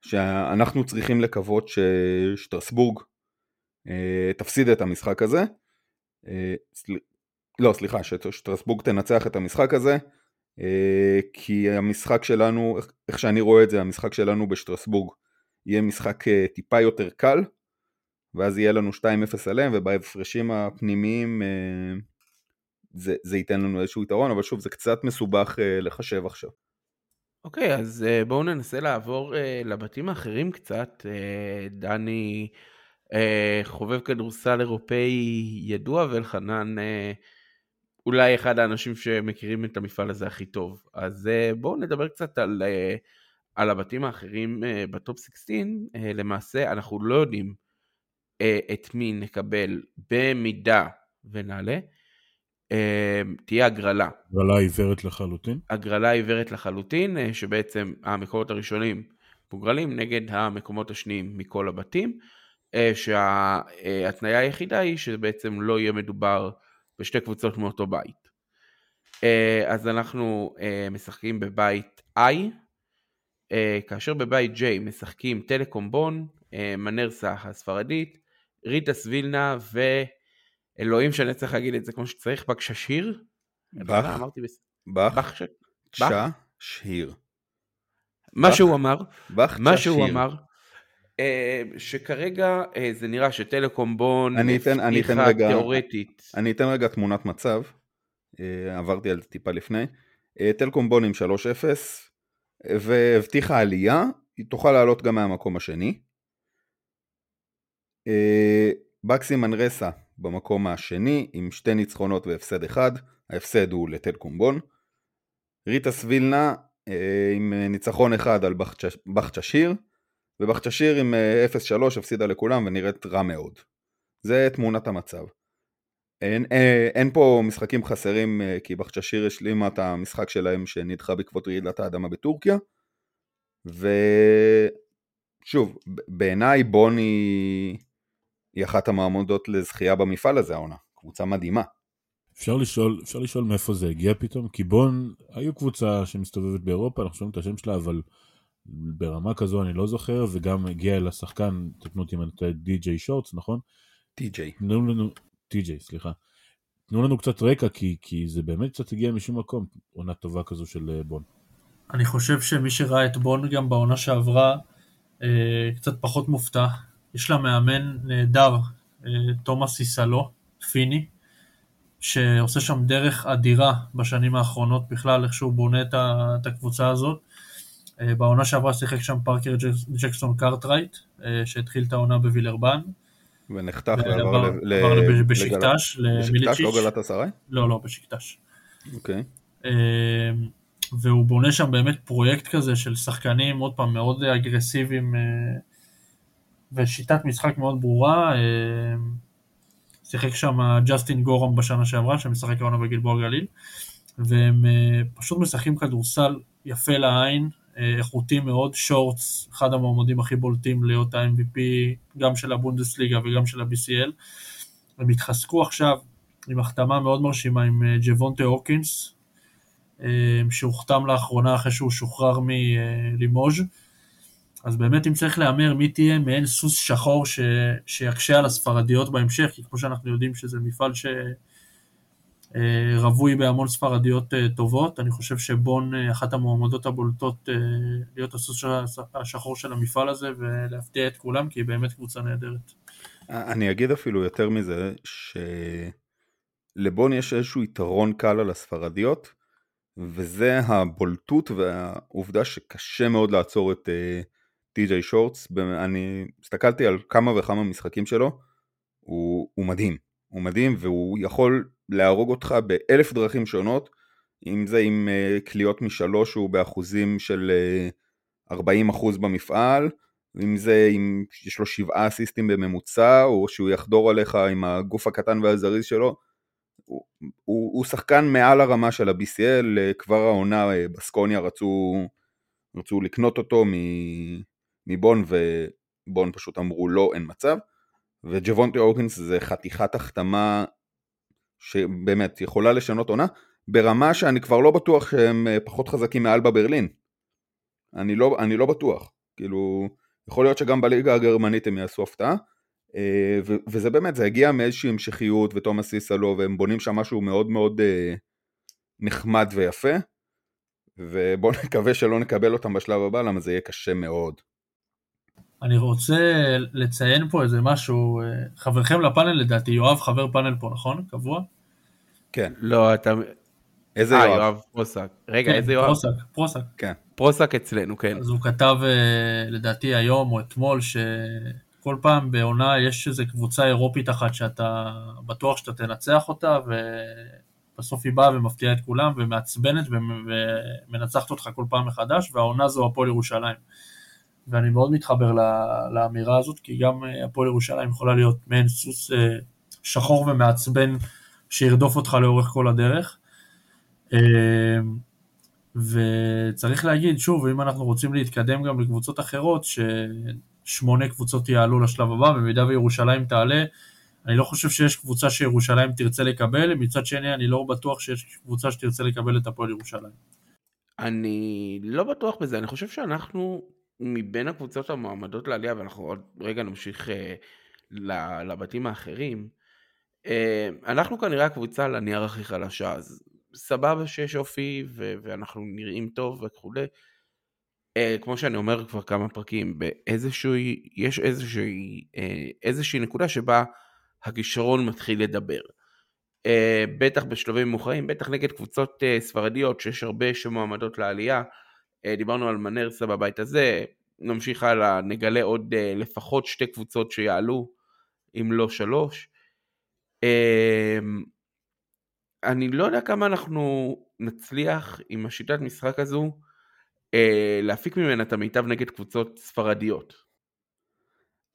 שאנחנו צריכים לקוות ששטרסבורג uh, תפסיד את המשחק הזה. Uh, לא, סליחה, ששטרסבורג תנצח את המשחק הזה, אה, כי המשחק שלנו, איך שאני רואה את זה, המשחק שלנו בשטרסבורג יהיה משחק אה, טיפה יותר קל, ואז יהיה לנו 2-0 עליהם, ובהפרשים הפנימיים אה, זה, זה ייתן לנו איזשהו יתרון, אבל שוב, זה קצת מסובך לחשב עכשיו. אוקיי, okay, אז בואו ננסה לעבור לבתים האחרים קצת. דני חובב כדורסל אירופאי ידוע, ואלחנן אולי אחד האנשים שמכירים את המפעל הזה הכי טוב. אז אה, בואו נדבר קצת על, אה, על הבתים האחרים אה, בטופ 16. למעשה אנחנו לא יודעים את מי נקבל במידה ונעלה. תהיה הגרלה. הגרלה עיוורת לחלוטין? הגרלה עיוורת לחלוטין, שבעצם המקומות הראשונים מוגרלים נגד המקומות השניים מכל הבתים, שההתניה היחידה היא שבעצם לא יהיה מדובר בשתי קבוצות מאותו בית. אה, אז אנחנו אה, משחקים בבית I, אה, כאשר בבית J משחקים טלקום בון, מנרסה הספרדית, ריטה סבילנה ואלוהים שאני צריך להגיד את זה כמו שצריך, בקששיר. בח, בח, שיר. מה שהוא אמר, מה שהוא אמר, אה, שכרגע אה, זה נראה שטלקום בון הבטיחה תיאורטית. אני אתן רגע תמונת מצב, אה, עברתי על זה טיפה לפני. טלקום בון עם 3-0 והבטיחה עלייה, היא תוכל לעלות גם מהמקום השני. בקסי מנרסה במקום השני עם שתי ניצחונות והפסד אחד, ההפסד הוא לטלקום בון. ריטה סבילנה עם ניצחון אחד על בחצ'שיר, ובחצ'שיר עם 0-3 אה, הפסידה לכולם ונראית רע מאוד. זה תמונת המצב. אין, אין, אה, אין פה משחקים חסרים אה, כי בחצ'שיר השלימה את המשחק שלהם שנדחה בעקבות רעידת האדמה בטורקיה. ושוב, בעיניי בוני היא אחת המעמודות לזכייה במפעל הזה העונה. קבוצה מדהימה. אפשר לשאול, אפשר לשאול מאיפה זה הגיע פתאום? כי בון היו קבוצה שמסתובבת באירופה, אנחנו שומעים את השם שלה, אבל ברמה כזו אני לא זוכר, וגם הגיע אל השחקן, תקנו אותי אם אני טועה, די.ג'יי שורטס, נכון? טי.ג'יי. תנו לנו, טי.ג'יי, סליחה. תנו לנו קצת רקע, כי, כי זה באמת קצת הגיע משום מקום, עונה טובה כזו של אה, בון. אני חושב שמי שראה את בון גם בעונה שעברה, אה, קצת פחות מופתע. יש לה מאמן נהדר, אה, תומאס איסלו, פיני, שעושה שם דרך אדירה בשנים האחרונות בכלל, איך שהוא בונה את הקבוצה הזאת. אה, בעונה שעברה שיחק שם פארקר ג'קסון קארטרייט, אה, שהתחיל את העונה בווילרבן. ונחתך ועבר- בשקטש, למיליצ'יץ'. לא גלאטסראיי? לא, לא, בשקטש. אוקיי. והוא בונה שם באמת פרויקט כזה של שחקנים, עוד פעם, מאוד אגרסיביים, ושיטת משחק מאוד ברורה. אה, שיחק שם ג'סטין גורם בשנה שעברה, שמשחק העונה בגלבוע גליל, והם אה, פשוט משחקים כדורסל יפה לעין, אה, איכותי מאוד, שורטס, אחד המועמדים הכי בולטים להיות ה-MVP, גם של הבונדסליגה וגם של ה-BCL. הם התחזקו עכשיו עם החתמה מאוד מרשימה עם ג'וונטה הוקינס, אה, שהוחתם לאחרונה אחרי שהוא שוחרר מלימוז'. אז באמת אם צריך להמר מי תהיה מעין סוס שחור ש... שיקשה על הספרדיות בהמשך, כי כמו שאנחנו יודעים שזה מפעל שרווי בהמון ספרדיות אה, טובות, אני חושב שבון אה, אחת המועמדות הבולטות אה, להיות הסוס השחור של המפעל הזה ולהפתיע את כולם, כי היא באמת קבוצה נהדרת. אני אגיד אפילו יותר מזה, שלבון יש איזשהו יתרון קל על הספרדיות, וזה הבולטות והעובדה שקשה מאוד לעצור את טי.ג'יי שורטס. אני הסתכלתי על כמה וכמה משחקים שלו, הוא, הוא מדהים. הוא מדהים והוא יכול להרוג אותך באלף דרכים שונות, אם זה עם אה, קליעות משלוש הוא באחוזים של אה, 40% במפעל, אם זה אם יש לו שבעה אסיסטים בממוצע, או שהוא יחדור עליך עם הגוף הקטן והזריז שלו, הוא, הוא, הוא שחקן מעל הרמה של ה-BCL, אה, כבר העונה אה, בסקוניה רצו, רצו לקנות אותו מבון, ובון פשוט אמרו לא, אין מצב. וג'וונטי אורקינס זה חתיכת החתמה שבאמת יכולה לשנות עונה, ברמה שאני כבר לא בטוח שהם אה, פחות חזקים מאלבה ברלין. אני לא, אני לא בטוח. כאילו, יכול להיות שגם בליגה הגרמנית הם יעשו הפתעה. אה, ו- וזה באמת, זה הגיע מאיזושהי המשכיות ותומאס סיסלו, והם בונים שם משהו מאוד מאוד אה, נחמד ויפה. ובואו [LAUGHS] נקווה שלא נקבל אותם בשלב הבא, למה זה יהיה קשה מאוד. אני רוצה לציין פה איזה משהו, אה, חברכם לפאנל לדעתי, יואב חבר פאנל פה, נכון? קבוע? כן, לא, אתה... איזה אה, יואב? יואב פרוסק. רגע, כן, איזה יואב? פרוסק, פרוסק. כן. פרוסק אצלנו, כן. אז הוא כתב אה, לדעתי היום או אתמול שכל פעם בעונה יש איזו קבוצה אירופית אחת שאתה בטוח שאתה תנצח אותה ובסוף היא באה ומפתיעה את כולם ומעצבנת ומ- ומנצחת אותך כל פעם מחדש והעונה זו הפועל ירושלים. ואני מאוד מתחבר לאמירה הזאת כי גם אה, הפועל ירושלים יכולה להיות מעין סוס אה, שחור ומעצבן שירדוף אותך לאורך כל הדרך. אה, וצריך להגיד, שוב, אם אנחנו רוצים להתקדם גם לקבוצות אחרות, ששמונה קבוצות יעלו לשלב הבא, במידה וירושלים תעלה, אני לא חושב שיש קבוצה שירושלים תרצה לקבל, מצד שני אני לא בטוח שיש קבוצה שתרצה לקבל את הפועל ירושלים. אני לא בטוח בזה, אני חושב שאנחנו מבין הקבוצות המועמדות לעלייה, ואנחנו עוד רגע נמשיך אה, לבתים האחרים, אה, אנחנו כנראה הקבוצה על הנייר הכי חלשה, אז סבבה שיש אופי ו- ואנחנו נראים טוב וכולי. אה, כמו שאני אומר כבר כמה פרקים, באיזשהו, יש איזושהי, אה, איזושהי נקודה שבה הכישרון מתחיל לדבר. אה, בטח בשלבים מאוחרים, בטח נגד קבוצות אה, ספרדיות שיש הרבה שמועמדות לעלייה. אה, דיברנו על מנרסה בבית הזה, נמשיך הלאה, נגלה עוד אה, לפחות שתי קבוצות שיעלו, אם לא שלוש. אה, אני לא יודע כמה אנחנו נצליח עם השיטת משחק הזו אה, להפיק ממנה את המיטב נגד קבוצות ספרדיות.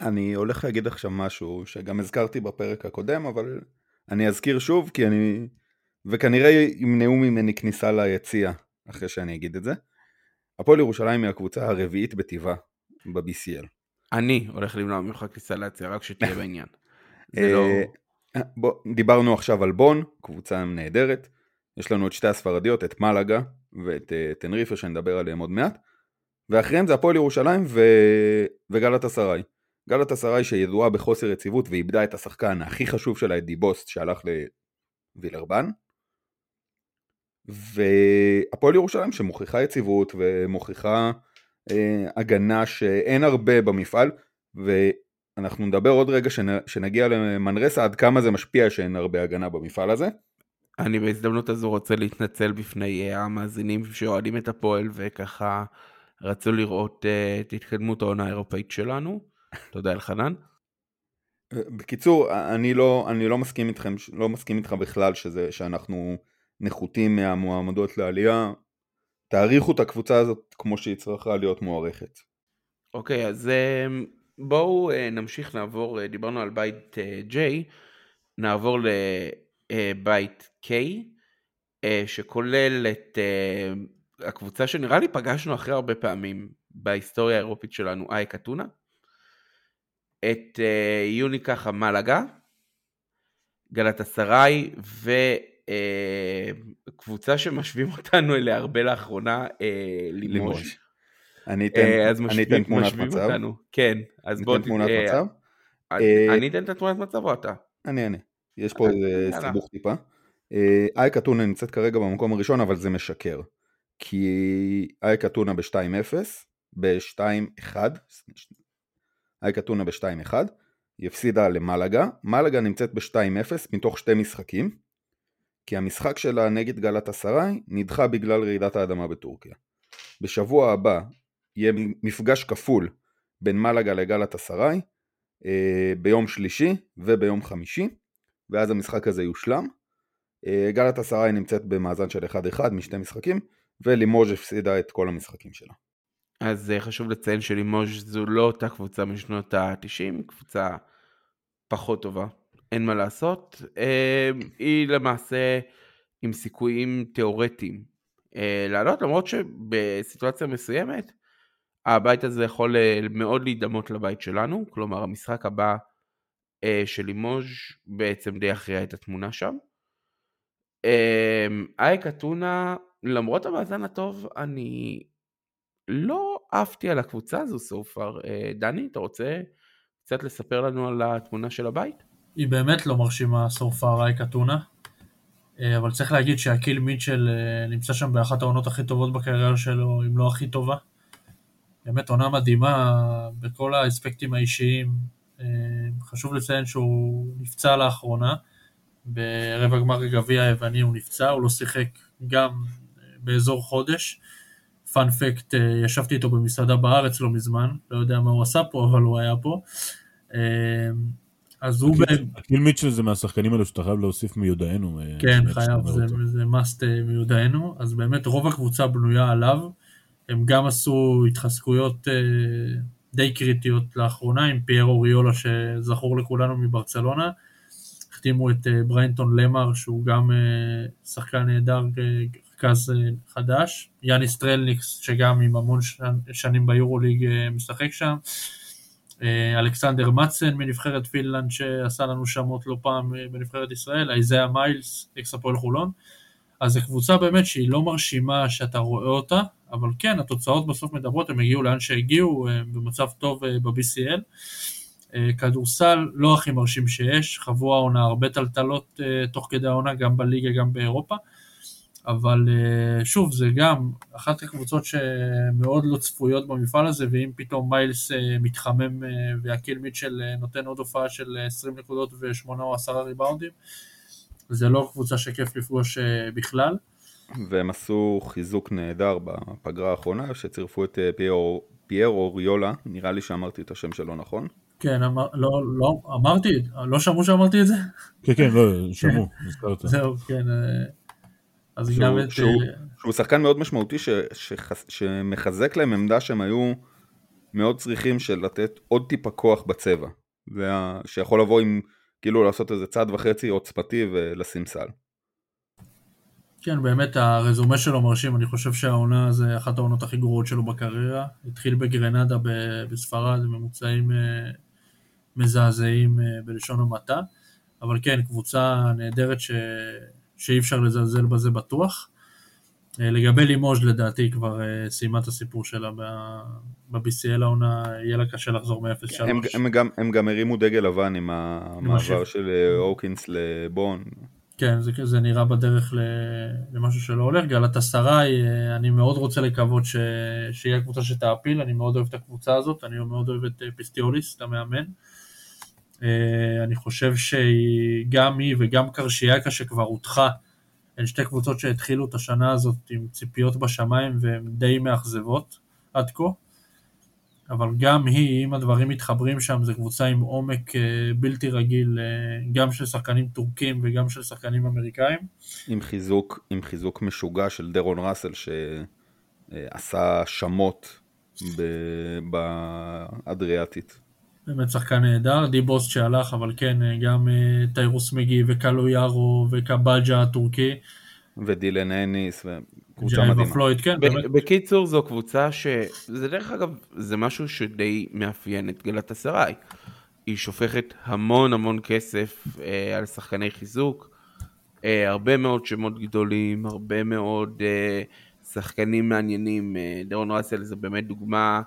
אני הולך להגיד עכשיו משהו שגם הזכרתי בפרק הקודם, אבל אני אזכיר שוב, כי אני... וכנראה ימנעו ממני כניסה ליציע אחרי שאני אגיד את זה. הפועל ירושלים היא הקבוצה הרביעית בטבעה ב-BCL. אני הולך למנוע ממך כניסה להציע, רק שתהיה [LAUGHS] בעניין. זה אה, לא... בוא, דיברנו עכשיו על בון, קבוצה נהדרת. יש לנו את שתי הספרדיות, את מלאגה ואת uh, טנריפה שנדבר עליהם עוד מעט. ואחריהם זה הפועל ירושלים ו... וגלת אסריי. גלת אסריי שידועה בחוסר יציבות ואיבדה את השחקן הכי חשוב שלה, את דיבוסט, שהלך לווילרבן. והפועל ירושלים שמוכיחה יציבות ומוכיחה אה, הגנה שאין הרבה במפעל, ואנחנו נדבר עוד רגע שנ... שנגיע למנרסה עד כמה זה משפיע שאין הרבה הגנה במפעל הזה. אני בהזדמנות הזו רוצה להתנצל בפני אה, המאזינים שאוהדים את הפועל וככה רצו לראות אה, את התקדמות העונה האירופאית שלנו. תודה אלחנן. בקיצור, אני לא, אני לא מסכים איתכם, לא מסכים איתך בכלל שזה, שאנחנו נחותים מהמועמדות לעלייה. תעריכו את הקבוצה הזאת כמו שהיא צריכה להיות מוערכת. אוקיי, אז אה, בואו אה, נמשיך נעבור, אה, דיברנו על בית J, נעבור לבית K, שכולל את הקבוצה שנראה לי פגשנו אחרי הרבה פעמים בהיסטוריה האירופית שלנו, אייק אתונה. את אה, יוניקח המלאגה, גלת אסריי וקבוצה אה, שמשווים [LAUGHS] אותנו אליה הרבה לאחרונה, אה, לימוז'. אני אתן, אני אתן תמונת מצב. כן, אז בוא... מצב. אני אתן את התמונת מצב או אתה? אני אענה. יש פה איזה סיבוך טיפה. אייק אתונה נמצאת כרגע במקום הראשון, אבל זה משקר. כי אייק אתונה ב-2-0, ב-2-1, אייק אתונה ב-2-1, היא הפסידה למלאגה, מלאגה נמצאת ב-2-0 מתוך שתי משחקים, כי המשחק שלה נגד גלת אסריי נדחה בגלל רעידת האדמה בטורקיה. בשבוע הבא יהיה מפגש כפול בין מלאגה לגלת אסריי, אה, ביום שלישי וביום חמישי, ואז המשחק הזה יושלם. אה, גלת אסריי נמצאת במאזן של 1-1 משתי משחקים, ולימוז' הפסידה את כל המשחקים שלה. אז אה, חשוב לציין שלימוז' זו לא אותה קבוצה משנות ה-90, קבוצה פחות טובה, אין מה לעשות. אה, היא למעשה עם סיכויים תיאורטיים אה, לעלות, למרות שבסיטואציה מסוימת הבית הזה יכול מאוד להידמות לבית שלנו, כלומר המשחק הבא של לימוז' בעצם די יכריע את התמונה שם. אייק אתונה, למרות המאזן הטוב, אני לא עפתי על הקבוצה הזו סופר. אה, דני, אתה רוצה קצת לספר לנו על התמונה של הבית? היא באמת לא מרשימה סופר רייקה טונה, אה, אבל צריך להגיד שהקיל מיטשל אה, נמצא שם באחת העונות הכי טובות בקריירה שלו, אם לא הכי טובה. באמת עונה מדהימה בכל האספקטים האישיים. חשוב לציין שהוא נפצע לאחרונה, ברבע גמר הגביע היווני הוא נפצע, הוא לא שיחק גם באזור חודש. פאנפקט, אה, ישבתי איתו במסעדה בארץ לא מזמן, לא יודע מה הוא עשה פה, אבל הוא היה פה. אה, אז הוא... אקיל מיטשל זה מהשחקנים האלו שאתה חייב להוסיף מיודענו. אה, כן, חייב, זה, זה must מיודענו. אז באמת רוב הקבוצה בנויה עליו. הם גם עשו התחזקויות די קריטיות לאחרונה עם פייר אוריולה שזכור לכולנו מברצלונה. החתימו את בריינטון למר שהוא גם שחקן נהדר מרכז אה, חדש, יאניס סטרלניקס שגם עם המון שנים ביורוליג אה, משחק שם, אה, אלכסנדר מדסן מנבחרת פינלנד שעשה לנו שמות לא פעם בנבחרת ישראל, אייזאה מיילס, אקס הפועל חולון, אז זו קבוצה באמת שהיא לא מרשימה שאתה רואה אותה, אבל כן, התוצאות בסוף מדברות, הם הגיעו לאן שהגיעו, במצב טוב ב-BCL. כדורסל לא הכי מרשים שיש, חוו העונה הרבה טלטלות תוך כדי העונה, גם בליגה, גם באירופה. אבל אה, שוב, זה גם אחת הקבוצות שמאוד לא צפויות במפעל הזה, ואם פתאום מיילס אה, מתחמם אה, והקיל מיטשל נותן עוד הופעה של 20 נקודות ו-8 או 10 ריבאונדים, זה לא קבוצה שכיף לפגוש בכלל. והם עשו חיזוק נהדר בפגרה האחרונה, שצירפו את פייר, פייר אוריולה, נראה לי שאמרתי את השם שלו נכון. כן, אמר, לא, לא, אמרתי, לא שמעו שאמרתי את זה? כן, כן, לא, [LAUGHS] שמעו, נזכרת. זהו, כן. אז שהוא, גם את... שהוא, שהוא שחקן מאוד משמעותי ש, ש, שמחזק להם עמדה שהם היו מאוד צריכים של לתת עוד טיפה כוח בצבע. זה שיכול לבוא עם, כאילו לעשות איזה צעד וחצי עוצמתי ולשים סל. כן, באמת הרזומה שלו מרשים, אני חושב שהעונה זה אחת העונות הכי גרועות שלו בקריירה. התחיל בגרנדה בספרד, ממוצעים אה, מזעזעים אה, בלשון המעטה, אבל כן, קבוצה נהדרת ש... שאי אפשר לזלזל בזה בטוח. אה, לגבי לימוז' לדעתי כבר אה, סיימה את הסיפור שלה ב-BCL העונה, יהיה לה קשה לחזור מ-0-3. הם, הם, גם, הם גם הרימו דגל לבן עם המעבר של אה, אוקינס לבון. כן, זה, זה נראה בדרך למשהו שלא הולך. גלת אסריי, אני מאוד רוצה לקוות ש, שיהיה קבוצה שתעפיל, אני מאוד אוהב את הקבוצה הזאת, אני מאוד אוהב את פיסטיוליס, את המאמן. אה, אני חושב שגם היא וגם קרשיאקה שכבר הודחה, הן שתי קבוצות שהתחילו את השנה הזאת עם ציפיות בשמיים והן די מאכזבות עד כה. אבל גם היא, אם הדברים מתחברים שם, זו קבוצה עם עומק אה, בלתי רגיל, אה, גם של שחקנים טורקים וגם של שחקנים אמריקאים. עם חיזוק, עם חיזוק משוגע של דרון ראסל שעשה שמות באדריאטית. באמת שחקן נהדר, דיבוס שהלך, אבל כן, גם טיירוס מגי וקלו יארו וקבאג'ה הטורקי. ודילן הניס, וקבוצה מדהימה. פלויד, כן, באמת. בקיצור, זו קבוצה ש... זה דרך אגב, זה משהו שדי מאפיין את גלת אסריי. היא שופכת המון המון כסף אה, על שחקני חיזוק, אה, הרבה מאוד שמות גדולים, הרבה מאוד אה, שחקנים מעניינים. אה, דרון ראסל זה באמת דוגמה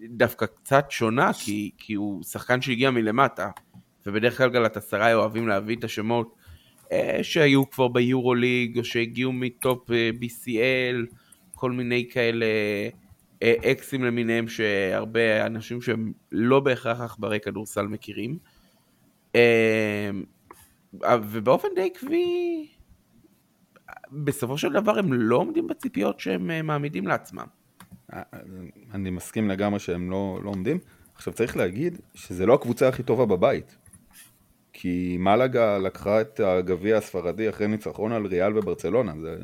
דווקא קצת שונה, כי, כי הוא שחקן שהגיע מלמטה, ובדרך כלל גלת אסריי אוהבים להביא את השמות אה, שהיו כבר ביורוליג, או שהגיעו מטופ אה, BCL, כל מיני כאלה אה, אקסים למיניהם שהרבה אנשים שהם לא בהכרח עכברי כדורסל מכירים. ובאופן די עקבי, בסופו של דבר הם לא עומדים בציפיות שהם מעמידים לעצמם. אני מסכים לגמרי שהם לא, לא עומדים. עכשיו צריך להגיד שזה לא הקבוצה הכי טובה בבית. כי מלאגה לקחה את הגביע הספרדי אחרי ניצחון על ריאל וברצלונה, זה,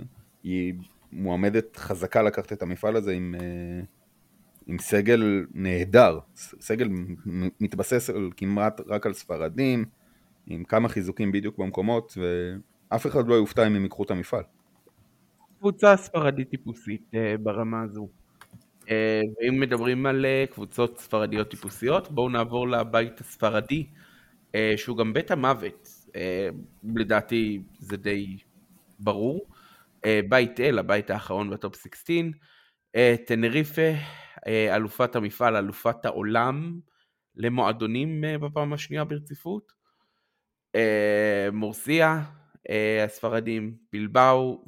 היא מועמדת חזקה לקחת את המפעל הזה עם, אה, עם סגל נהדר, סגל מתבסס על, כמעט רק על ספרדים, עם כמה חיזוקים בדיוק במקומות, ואף אחד לא יופתע אם הם ייקחו את המפעל. קבוצה ספרדית טיפוסית אה, ברמה הזו. אה, ואם מדברים על קבוצות ספרדיות טיפוסיות, בואו נעבור לבית הספרדי. אה, שהוא גם בית המוות, אה, לדעתי זה די ברור. אה, בית אל, הבית האחרון בטופ 16. טנריפה, אלופת המפעל, אלופת העולם למועדונים בפעם השנייה ברציפות. מורסיה, הספרדים, בלבאו,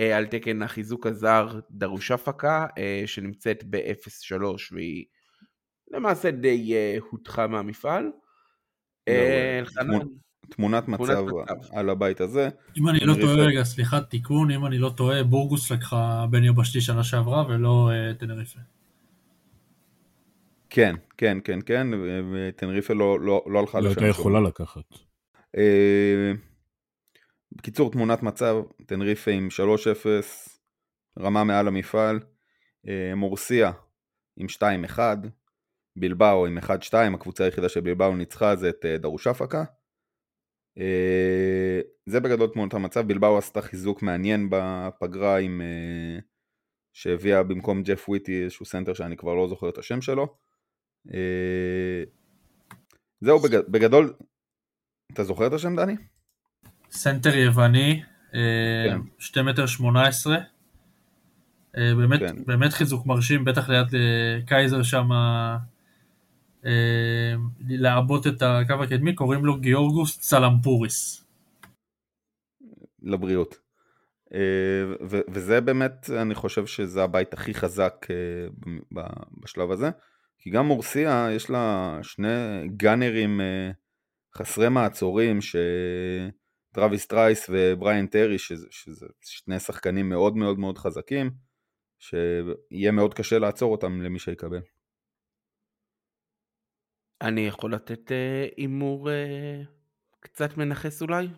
ועל תקן החיזוק הזר דרושפקה, שנמצאת ב-0-3 והיא למעשה די הודחה מהמפעל. אה, תמונת מצב על הבית הזה. אם אני לא טועה, רגע, סליחה, תיקון, אם אני לא טועה, בורגוס לקחה בן יבשתי שנה שעברה ולא אה, טנריפה. כן, כן, כן, כן, וטנריפה לא, לא, לא הלכה לשם. לא הייתה יכולה לקחת. אה, בקיצור, תמונת מצב, טנריפה עם 3-0, רמה מעל המפעל, מורסיה עם 2-1, בלבאו עם 1-2, הקבוצה היחידה שבלבאו ניצחה זה את אה, דרושפקה. אה, זה בגדול תמונת המצב, בלבאו עשתה חיזוק מעניין בפגרה עם... אה, שהביאה במקום ג'ף וויטי איזשהו סנטר שאני כבר לא זוכר את השם שלו. זהו בגדול, אתה זוכר את השם דני? סנטר יווני, כן. 2 מטר 18. באמת, כן. באמת חיזוק מרשים, בטח ליד קייזר שם אה, לעבות את הקו הקדמי, קוראים לו גיאורגוס צלמפוריס. לבריאות. אה, וזה באמת, אני חושב שזה הבית הכי חזק אה, בשלב הזה, כי גם מורסיה יש לה שני גאנרים חסרי מעצורים, טרוויס טרייס ובריאן טרי, שזה, שזה שני שחקנים מאוד מאוד מאוד חזקים, שיהיה מאוד קשה לעצור אותם למי שיקבל. אני יכול לתת אה, הימור אה, קצת מנכס אולי?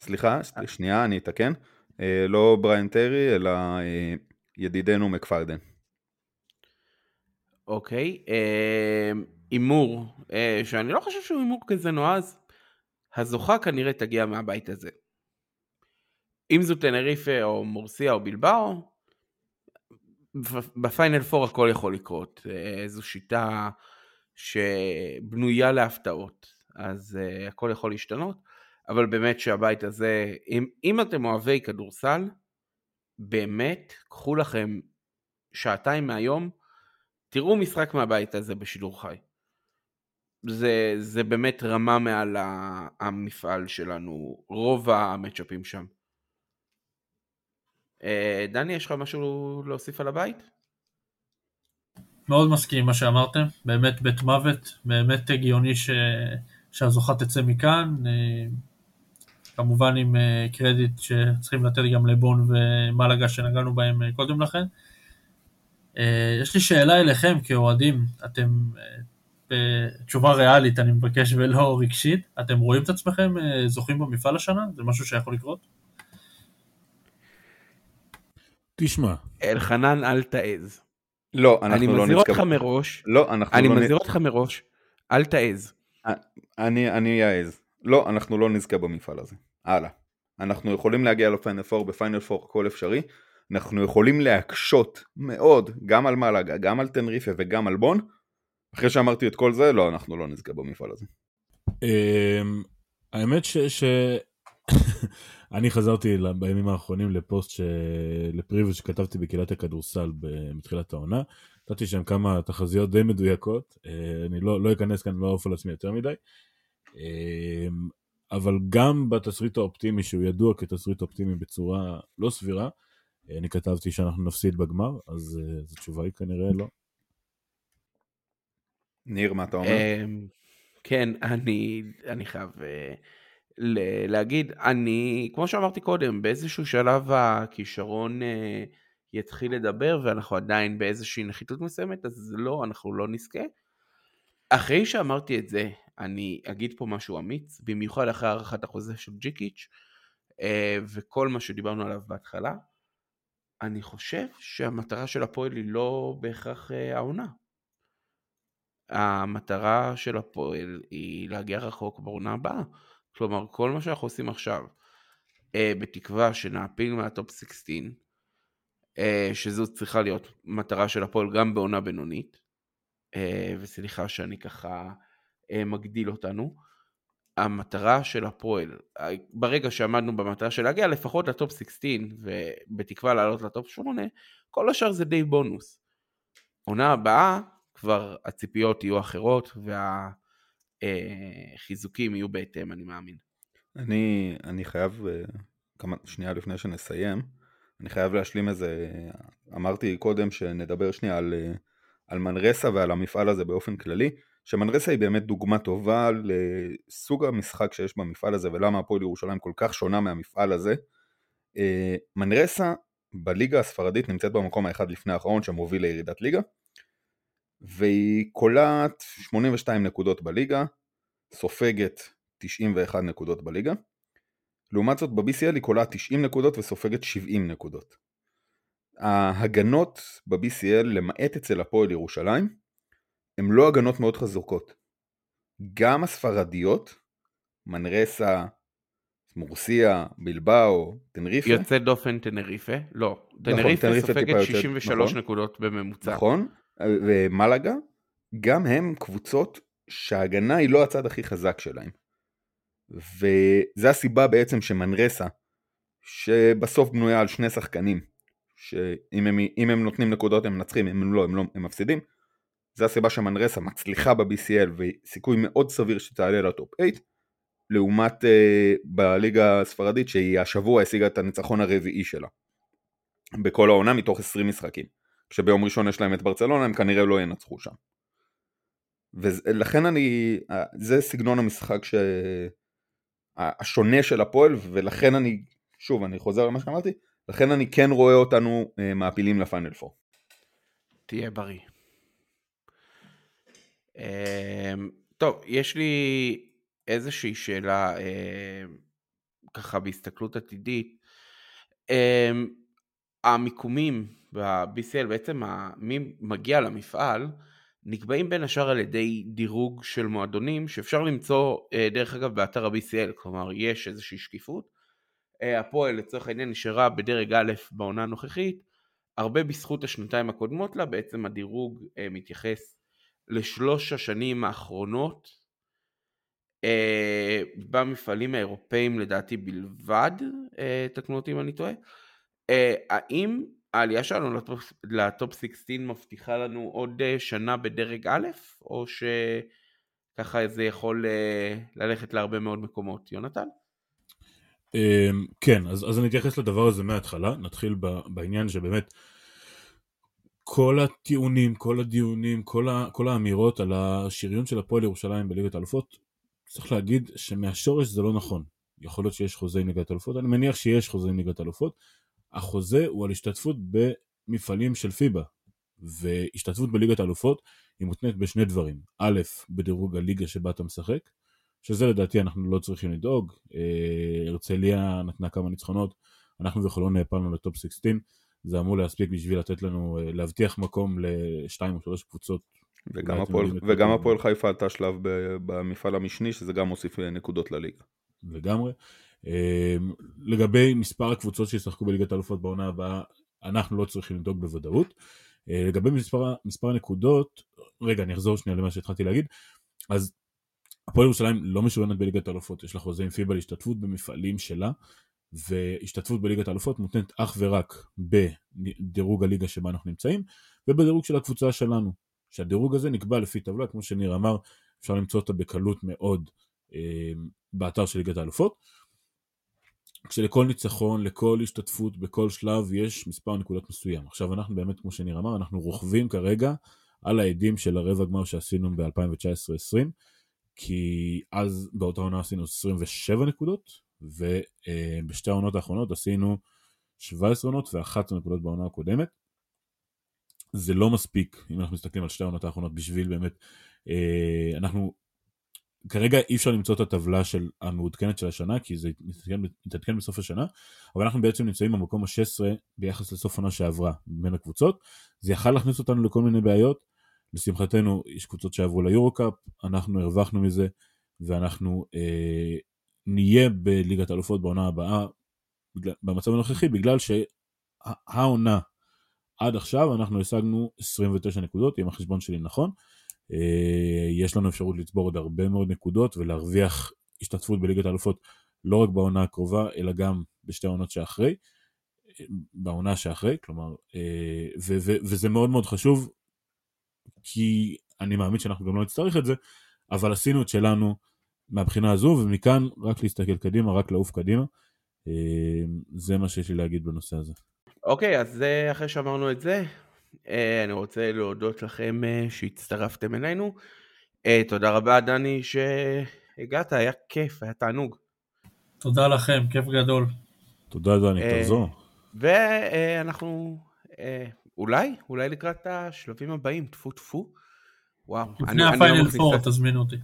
סליחה, שנייה, אני אתקן. אה, לא בריין טרי, אלא ידידנו מקפרדן. אוקיי, הימור, שאני לא חושב שהוא הימור כזה נועז, הזוכה כנראה תגיע מהבית הזה. אם זו טנריפה או מורסיה או בלבאו, בפיינל פור הכל יכול לקרות. זו שיטה שבנויה להפתעות, אז uh, הכל יכול להשתנות, אבל באמת שהבית הזה, אם, אם אתם אוהבי כדורסל, באמת, קחו לכם שעתיים מהיום, תראו משחק מהבית הזה בשידור חי. זה, זה באמת רמה מעל המפעל שלנו, רוב המצ'אפים שם. Uh, דני, יש לך משהו להוסיף על הבית? מאוד מסכים עם מה שאמרתם, באמת בית מוות, באמת הגיוני ש... שהזוכה תצא מכאן, אה, כמובן עם אה, קרדיט שצריכים לתת גם לבון ומלאגה שנגענו בהם אה, קודם לכן. אה, יש לי שאלה אליכם כאוהדים, אתם, אה, בתשובה ריאלית אני מבקש ולא רגשית, אתם רואים את עצמכם אה, זוכים במפעל השנה? זה משהו שיכול לקרות? תשמע, אלחנן, אל תעז. לא, אני אנחנו לא מזהיר נזכה. אותך מראש, לא, אנחנו אני לא נ- מזהיר אותך מראש, אל תעז. אני אני אעז. לא, אנחנו לא נזכה במפעל הזה. הלאה. אנחנו יכולים להגיע לפיינל פור בפיינל פור הכל אפשרי. אנחנו יכולים להקשות מאוד גם על מלאגה, גם על תנריפה וגם על בון. אחרי שאמרתי את כל זה, לא, אנחנו לא נזכה במפעל הזה. אמ, האמת ש... [LAUGHS] אני חזרתי בימים האחרונים לפוסט ש... לפריוויו שכתבתי בקהילת הכדורסל בתחילת העונה. נתתי שם כמה תחזיות די מדויקות, אה, אני לא, לא אכנס כאן, לא אעוף על עצמי יותר מדי. אמ, אבל גם בתסריט האופטימי, שהוא ידוע כתסריט אופטימי בצורה לא סבירה, אה, אני כתבתי שאנחנו נפסיד בגמר, אז אה, התשובה היא כנראה לא. ניר, מה אתה אומר? אמ, כן, אני, אני חייב ל- להגיד, אני, כמו שאמרתי קודם, באיזשהו שלב הכישרון אה, יתחיל לדבר ואנחנו עדיין באיזושהי נחיתות מסוימת, אז לא, אנחנו לא נזכה. אחרי שאמרתי את זה, אני אגיד פה משהו אמיץ, במיוחד אחרי הארכת החוזה של ג'יקיץ' אה, וכל מה שדיברנו עליו בהתחלה. אני חושב שהמטרה של הפועל היא לא בהכרח העונה. המטרה של הפועל היא להגיע רחוק בעונה הבאה. כלומר, כל מה שאנחנו עושים עכשיו, אה, בתקווה שנעפיל מהטופ 16, אה, שזו צריכה להיות מטרה של הפועל גם בעונה בינונית, אה, וסליחה שאני ככה אה, מגדיל אותנו, המטרה של הפועל, אה, ברגע שעמדנו במטרה של להגיע לפחות לטופ 16, ובתקווה לעלות לטופ 8, כל השאר זה די בונוס. עונה הבאה, כבר הציפיות יהיו אחרות, והחיזוקים יהיו בהתאם, אני מאמין. אני, אני חייב, אה, כמה, שנייה לפני שנסיים, אני חייב להשלים איזה, אמרתי קודם שנדבר שנייה על, אה, על מנרסה ועל המפעל הזה באופן כללי, שמנרסה היא באמת דוגמה טובה לסוג המשחק שיש במפעל הזה ולמה הפועל ירושלים כל כך שונה מהמפעל הזה. אה, מנרסה בליגה הספרדית נמצאת במקום האחד לפני האחרון שמוביל לירידת ליגה, והיא קולעת 82 נקודות בליגה, סופגת 91 נקודות בליגה. לעומת זאת ב-BCL היא קולעת 90 נקודות וסופגת 70 נקודות. ההגנות ב-BCL למעט אצל הפועל ירושלים הן לא הגנות מאוד חזוקות. גם הספרדיות, מנרסה, מורסיה, בלבאו, תנריפה, יוצא דופן טנריפה? לא. נכון, טנריפה טנריפה טיפה סופגת יותר- 63 נכון. נקודות בממוצע. נכון, ומלאגה, גם הם קבוצות שההגנה היא לא הצד הכי חזק שלהם. וזה הסיבה בעצם שמנרסה, שבסוף בנויה על שני שחקנים, שאם הם, הם נותנים נקודות הם מנצחים, אם לא, הם, לא, הם מפסידים. זה הסיבה שמנרסה מצליחה ב-BCL וסיכוי מאוד סביר שתעלה לטופ 8, לעומת uh, בליגה הספרדית שהיא השבוע השיגה את הניצחון הרביעי שלה. בכל העונה מתוך 20 משחקים. כשביום ראשון יש להם את ברצלונה הם כנראה לא ינצחו שם. ולכן אני, זה סגנון המשחק ש... השונה של הפועל ולכן אני, שוב אני חוזר למה שאמרתי, לכן אני כן רואה אותנו אה, מעפילים לפיינל פור. תהיה בריא. אמ, טוב, יש לי איזושהי שאלה אמ, ככה בהסתכלות עתידית. אמ, המיקומים ב-BCL, בעצם מי מגיע למפעל, נקבעים בין השאר על ידי דירוג של מועדונים שאפשר למצוא אה, דרך אגב באתר ה-BCL, כלומר יש איזושהי שקיפות. אה, הפועל לצורך העניין נשארה בדרג א' בעונה הנוכחית, הרבה בזכות השנתיים הקודמות לה, בעצם הדירוג אה, מתייחס לשלוש השנים האחרונות אה, במפעלים האירופאים לדעתי בלבד, תקנו אותי אם אני טועה. אה, האם העלייה שלנו לטופ, לטופ 16 מבטיחה לנו עוד אה, שנה בדרג א', או שככה זה יכול אה, ללכת להרבה מאוד מקומות? יונתן? אמ, כן, אז, אז אני אתייחס לדבר הזה מההתחלה, נתחיל ב, בעניין שבאמת כל הטיעונים, כל הדיונים, כל, ה, כל האמירות על השריון של הפועל ירושלים בליגת האלופות, צריך להגיד שמהשורש זה לא נכון. יכול להיות שיש חוזה עם ליגת האלופות, אני מניח שיש חוזה עם ליגת האלופות. החוזה הוא על השתתפות במפעלים של פיבה, והשתתפות בליגת האלופות היא מותנית בשני דברים. א', בדירוג הליגה שבה אתה משחק, שזה לדעתי אנחנו לא צריכים לדאוג. אה, הרצליה נתנה כמה ניצחונות, אנחנו וחולון נעפלנו לטופ 16, זה אמור להספיק בשביל לתת לנו, אה, להבטיח מקום לשתיים או שלוש קבוצות. וגם הפועל, וגם חיפה עלתה שלב במפעל המשני, שזה גם מוסיף אה, נקודות לליגה. לגמרי. אה, לגבי מספר הקבוצות שישחקו בליגת האלופות בעונה הבאה, אנחנו לא צריכים לדאוג בוודאות. אה, לגבי מספר, מספר הנקודות, רגע, אני אחזור שנייה למה שהתחלתי להגיד. אז הפועל ירושלים לא משוריינת בליגת האלופות, יש לה חוזה עם פיבה להשתתפות במפעלים שלה, והשתתפות בליגת האלופות מותנית אך ורק בדירוג הליגה שבה אנחנו נמצאים, ובדירוג של הקבוצה שלנו. שהדירוג הזה נקבע לפי טבלה, כמו שניר אמר, אפשר למצוא אותה בקלות מאוד אה, באתר של ליגת האלופות. כשלכל ניצחון, לכל השתתפות, בכל שלב, יש מספר נקודות מסוים. עכשיו אנחנו באמת, כמו שניר אמר, אנחנו רוכבים כרגע על העדים של הרבע גמר שעשינו ב-2019-2020, כי אז באותה עונה עשינו 27 נקודות, ובשתי העונות האחרונות עשינו 17 עונות ו-11 נקודות בעונה הקודמת. זה לא מספיק, אם אנחנו מסתכלים על שתי העונות האחרונות, בשביל באמת, אה, אנחנו, כרגע אי אפשר למצוא את הטבלה של המעודכנת של השנה, כי זה יתעדכן בסוף השנה, אבל אנחנו בעצם נמצאים במקום ה-16 ביחס לסוף עונה שעברה בין הקבוצות. זה יכל להכניס אותנו לכל מיני בעיות. לשמחתנו, יש קבוצות שעברו ליורו-קאפ, אנחנו הרווחנו מזה, ואנחנו אה, נהיה בליגת האלופות בעונה הבאה, בגלל, במצב הנוכחי, בגלל שהעונה עד עכשיו אנחנו השגנו 29 נקודות, אם החשבון שלי נכון. אה, יש לנו אפשרות לצבור עוד הרבה מאוד נקודות ולהרוויח השתתפות בליגת האלופות לא רק בעונה הקרובה, אלא גם בשתי העונות שאחרי, אה, בעונה שאחרי, כלומר, אה, ו- ו- וזה מאוד מאוד חשוב, כי אני מאמין שאנחנו גם לא נצטרך את זה, אבל עשינו את שלנו מהבחינה הזו, ומכאן רק להסתכל קדימה, רק לעוף קדימה. זה מה שיש לי להגיד בנושא הזה. אוקיי, אז אה, אחרי שאמרנו את זה, אני רוצה להודות לכם אה, שהצטרפתם אלינו. אה, תודה רבה, דני, שהגעת, היה כיף, היה תענוג. תודה לכם, כיף גדול. תודה דני, אה, תחזור. ואנחנו אה, אולי, אולי לקראת השלבים הבאים, טפו טפו. וואו, אני- לפני אני לא הפיינל פור תזמינו אותי.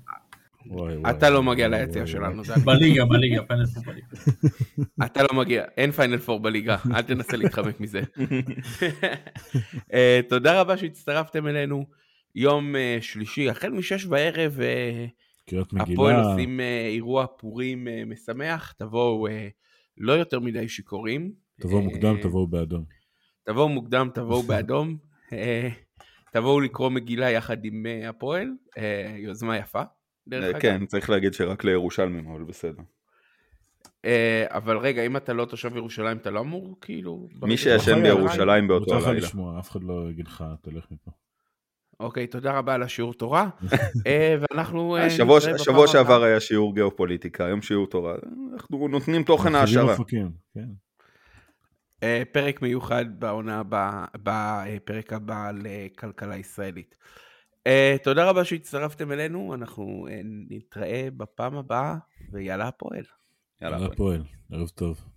וואי, וואי, אתה לא מגיע ליציע שלנו. בליגה, בליגה, פיינל פור בליגה. [LAUGHS] אתה לא מגיע, אין פיינל פור בליגה, אל תנסה להתחמק מזה. [LAUGHS] אה, תודה רבה שהצטרפתם אלינו. יום אה, שלישי, החל משש בערב, אה, הפועל עושים אירוע פורים משמח, תבואו לא יותר מדי שיכורים. תבואו מוקדם, תבואו באדום. תבואו מוקדם, תבואו [LAUGHS] באדום. תבואו לקרוא מגילה יחד עם הפועל, יוזמה יפה. דרך אה, אגב. כן, צריך להגיד שרק לירושלמים, אבל בסדר. אה, אבל רגע, אם אתה לא תושב ירושלים, אתה לא אמור, כאילו... מי שישן? בירושלים באותו מותר לך הלילה. לשמוע, אף אחד לא יגיד לך, תלך מפה. אוקיי, תודה רבה על השיעור תורה. [LAUGHS] אה, ואנחנו... שבוע- נתראה בפעם שבוע הבאה. שעבר היה שיעור גיאופוליטיקה, היום שיעור תורה. אנחנו נותנים תוכן העשרה. כן. אה, פרק מיוחד בעונה הבאה, בפרק הבא לכלכלה ישראלית. אה, תודה רבה שהצטרפתם אלינו, אנחנו אה, נתראה בפעם הבאה, ויאללה הפועל. יאללה, יאללה פועל, ערב טוב.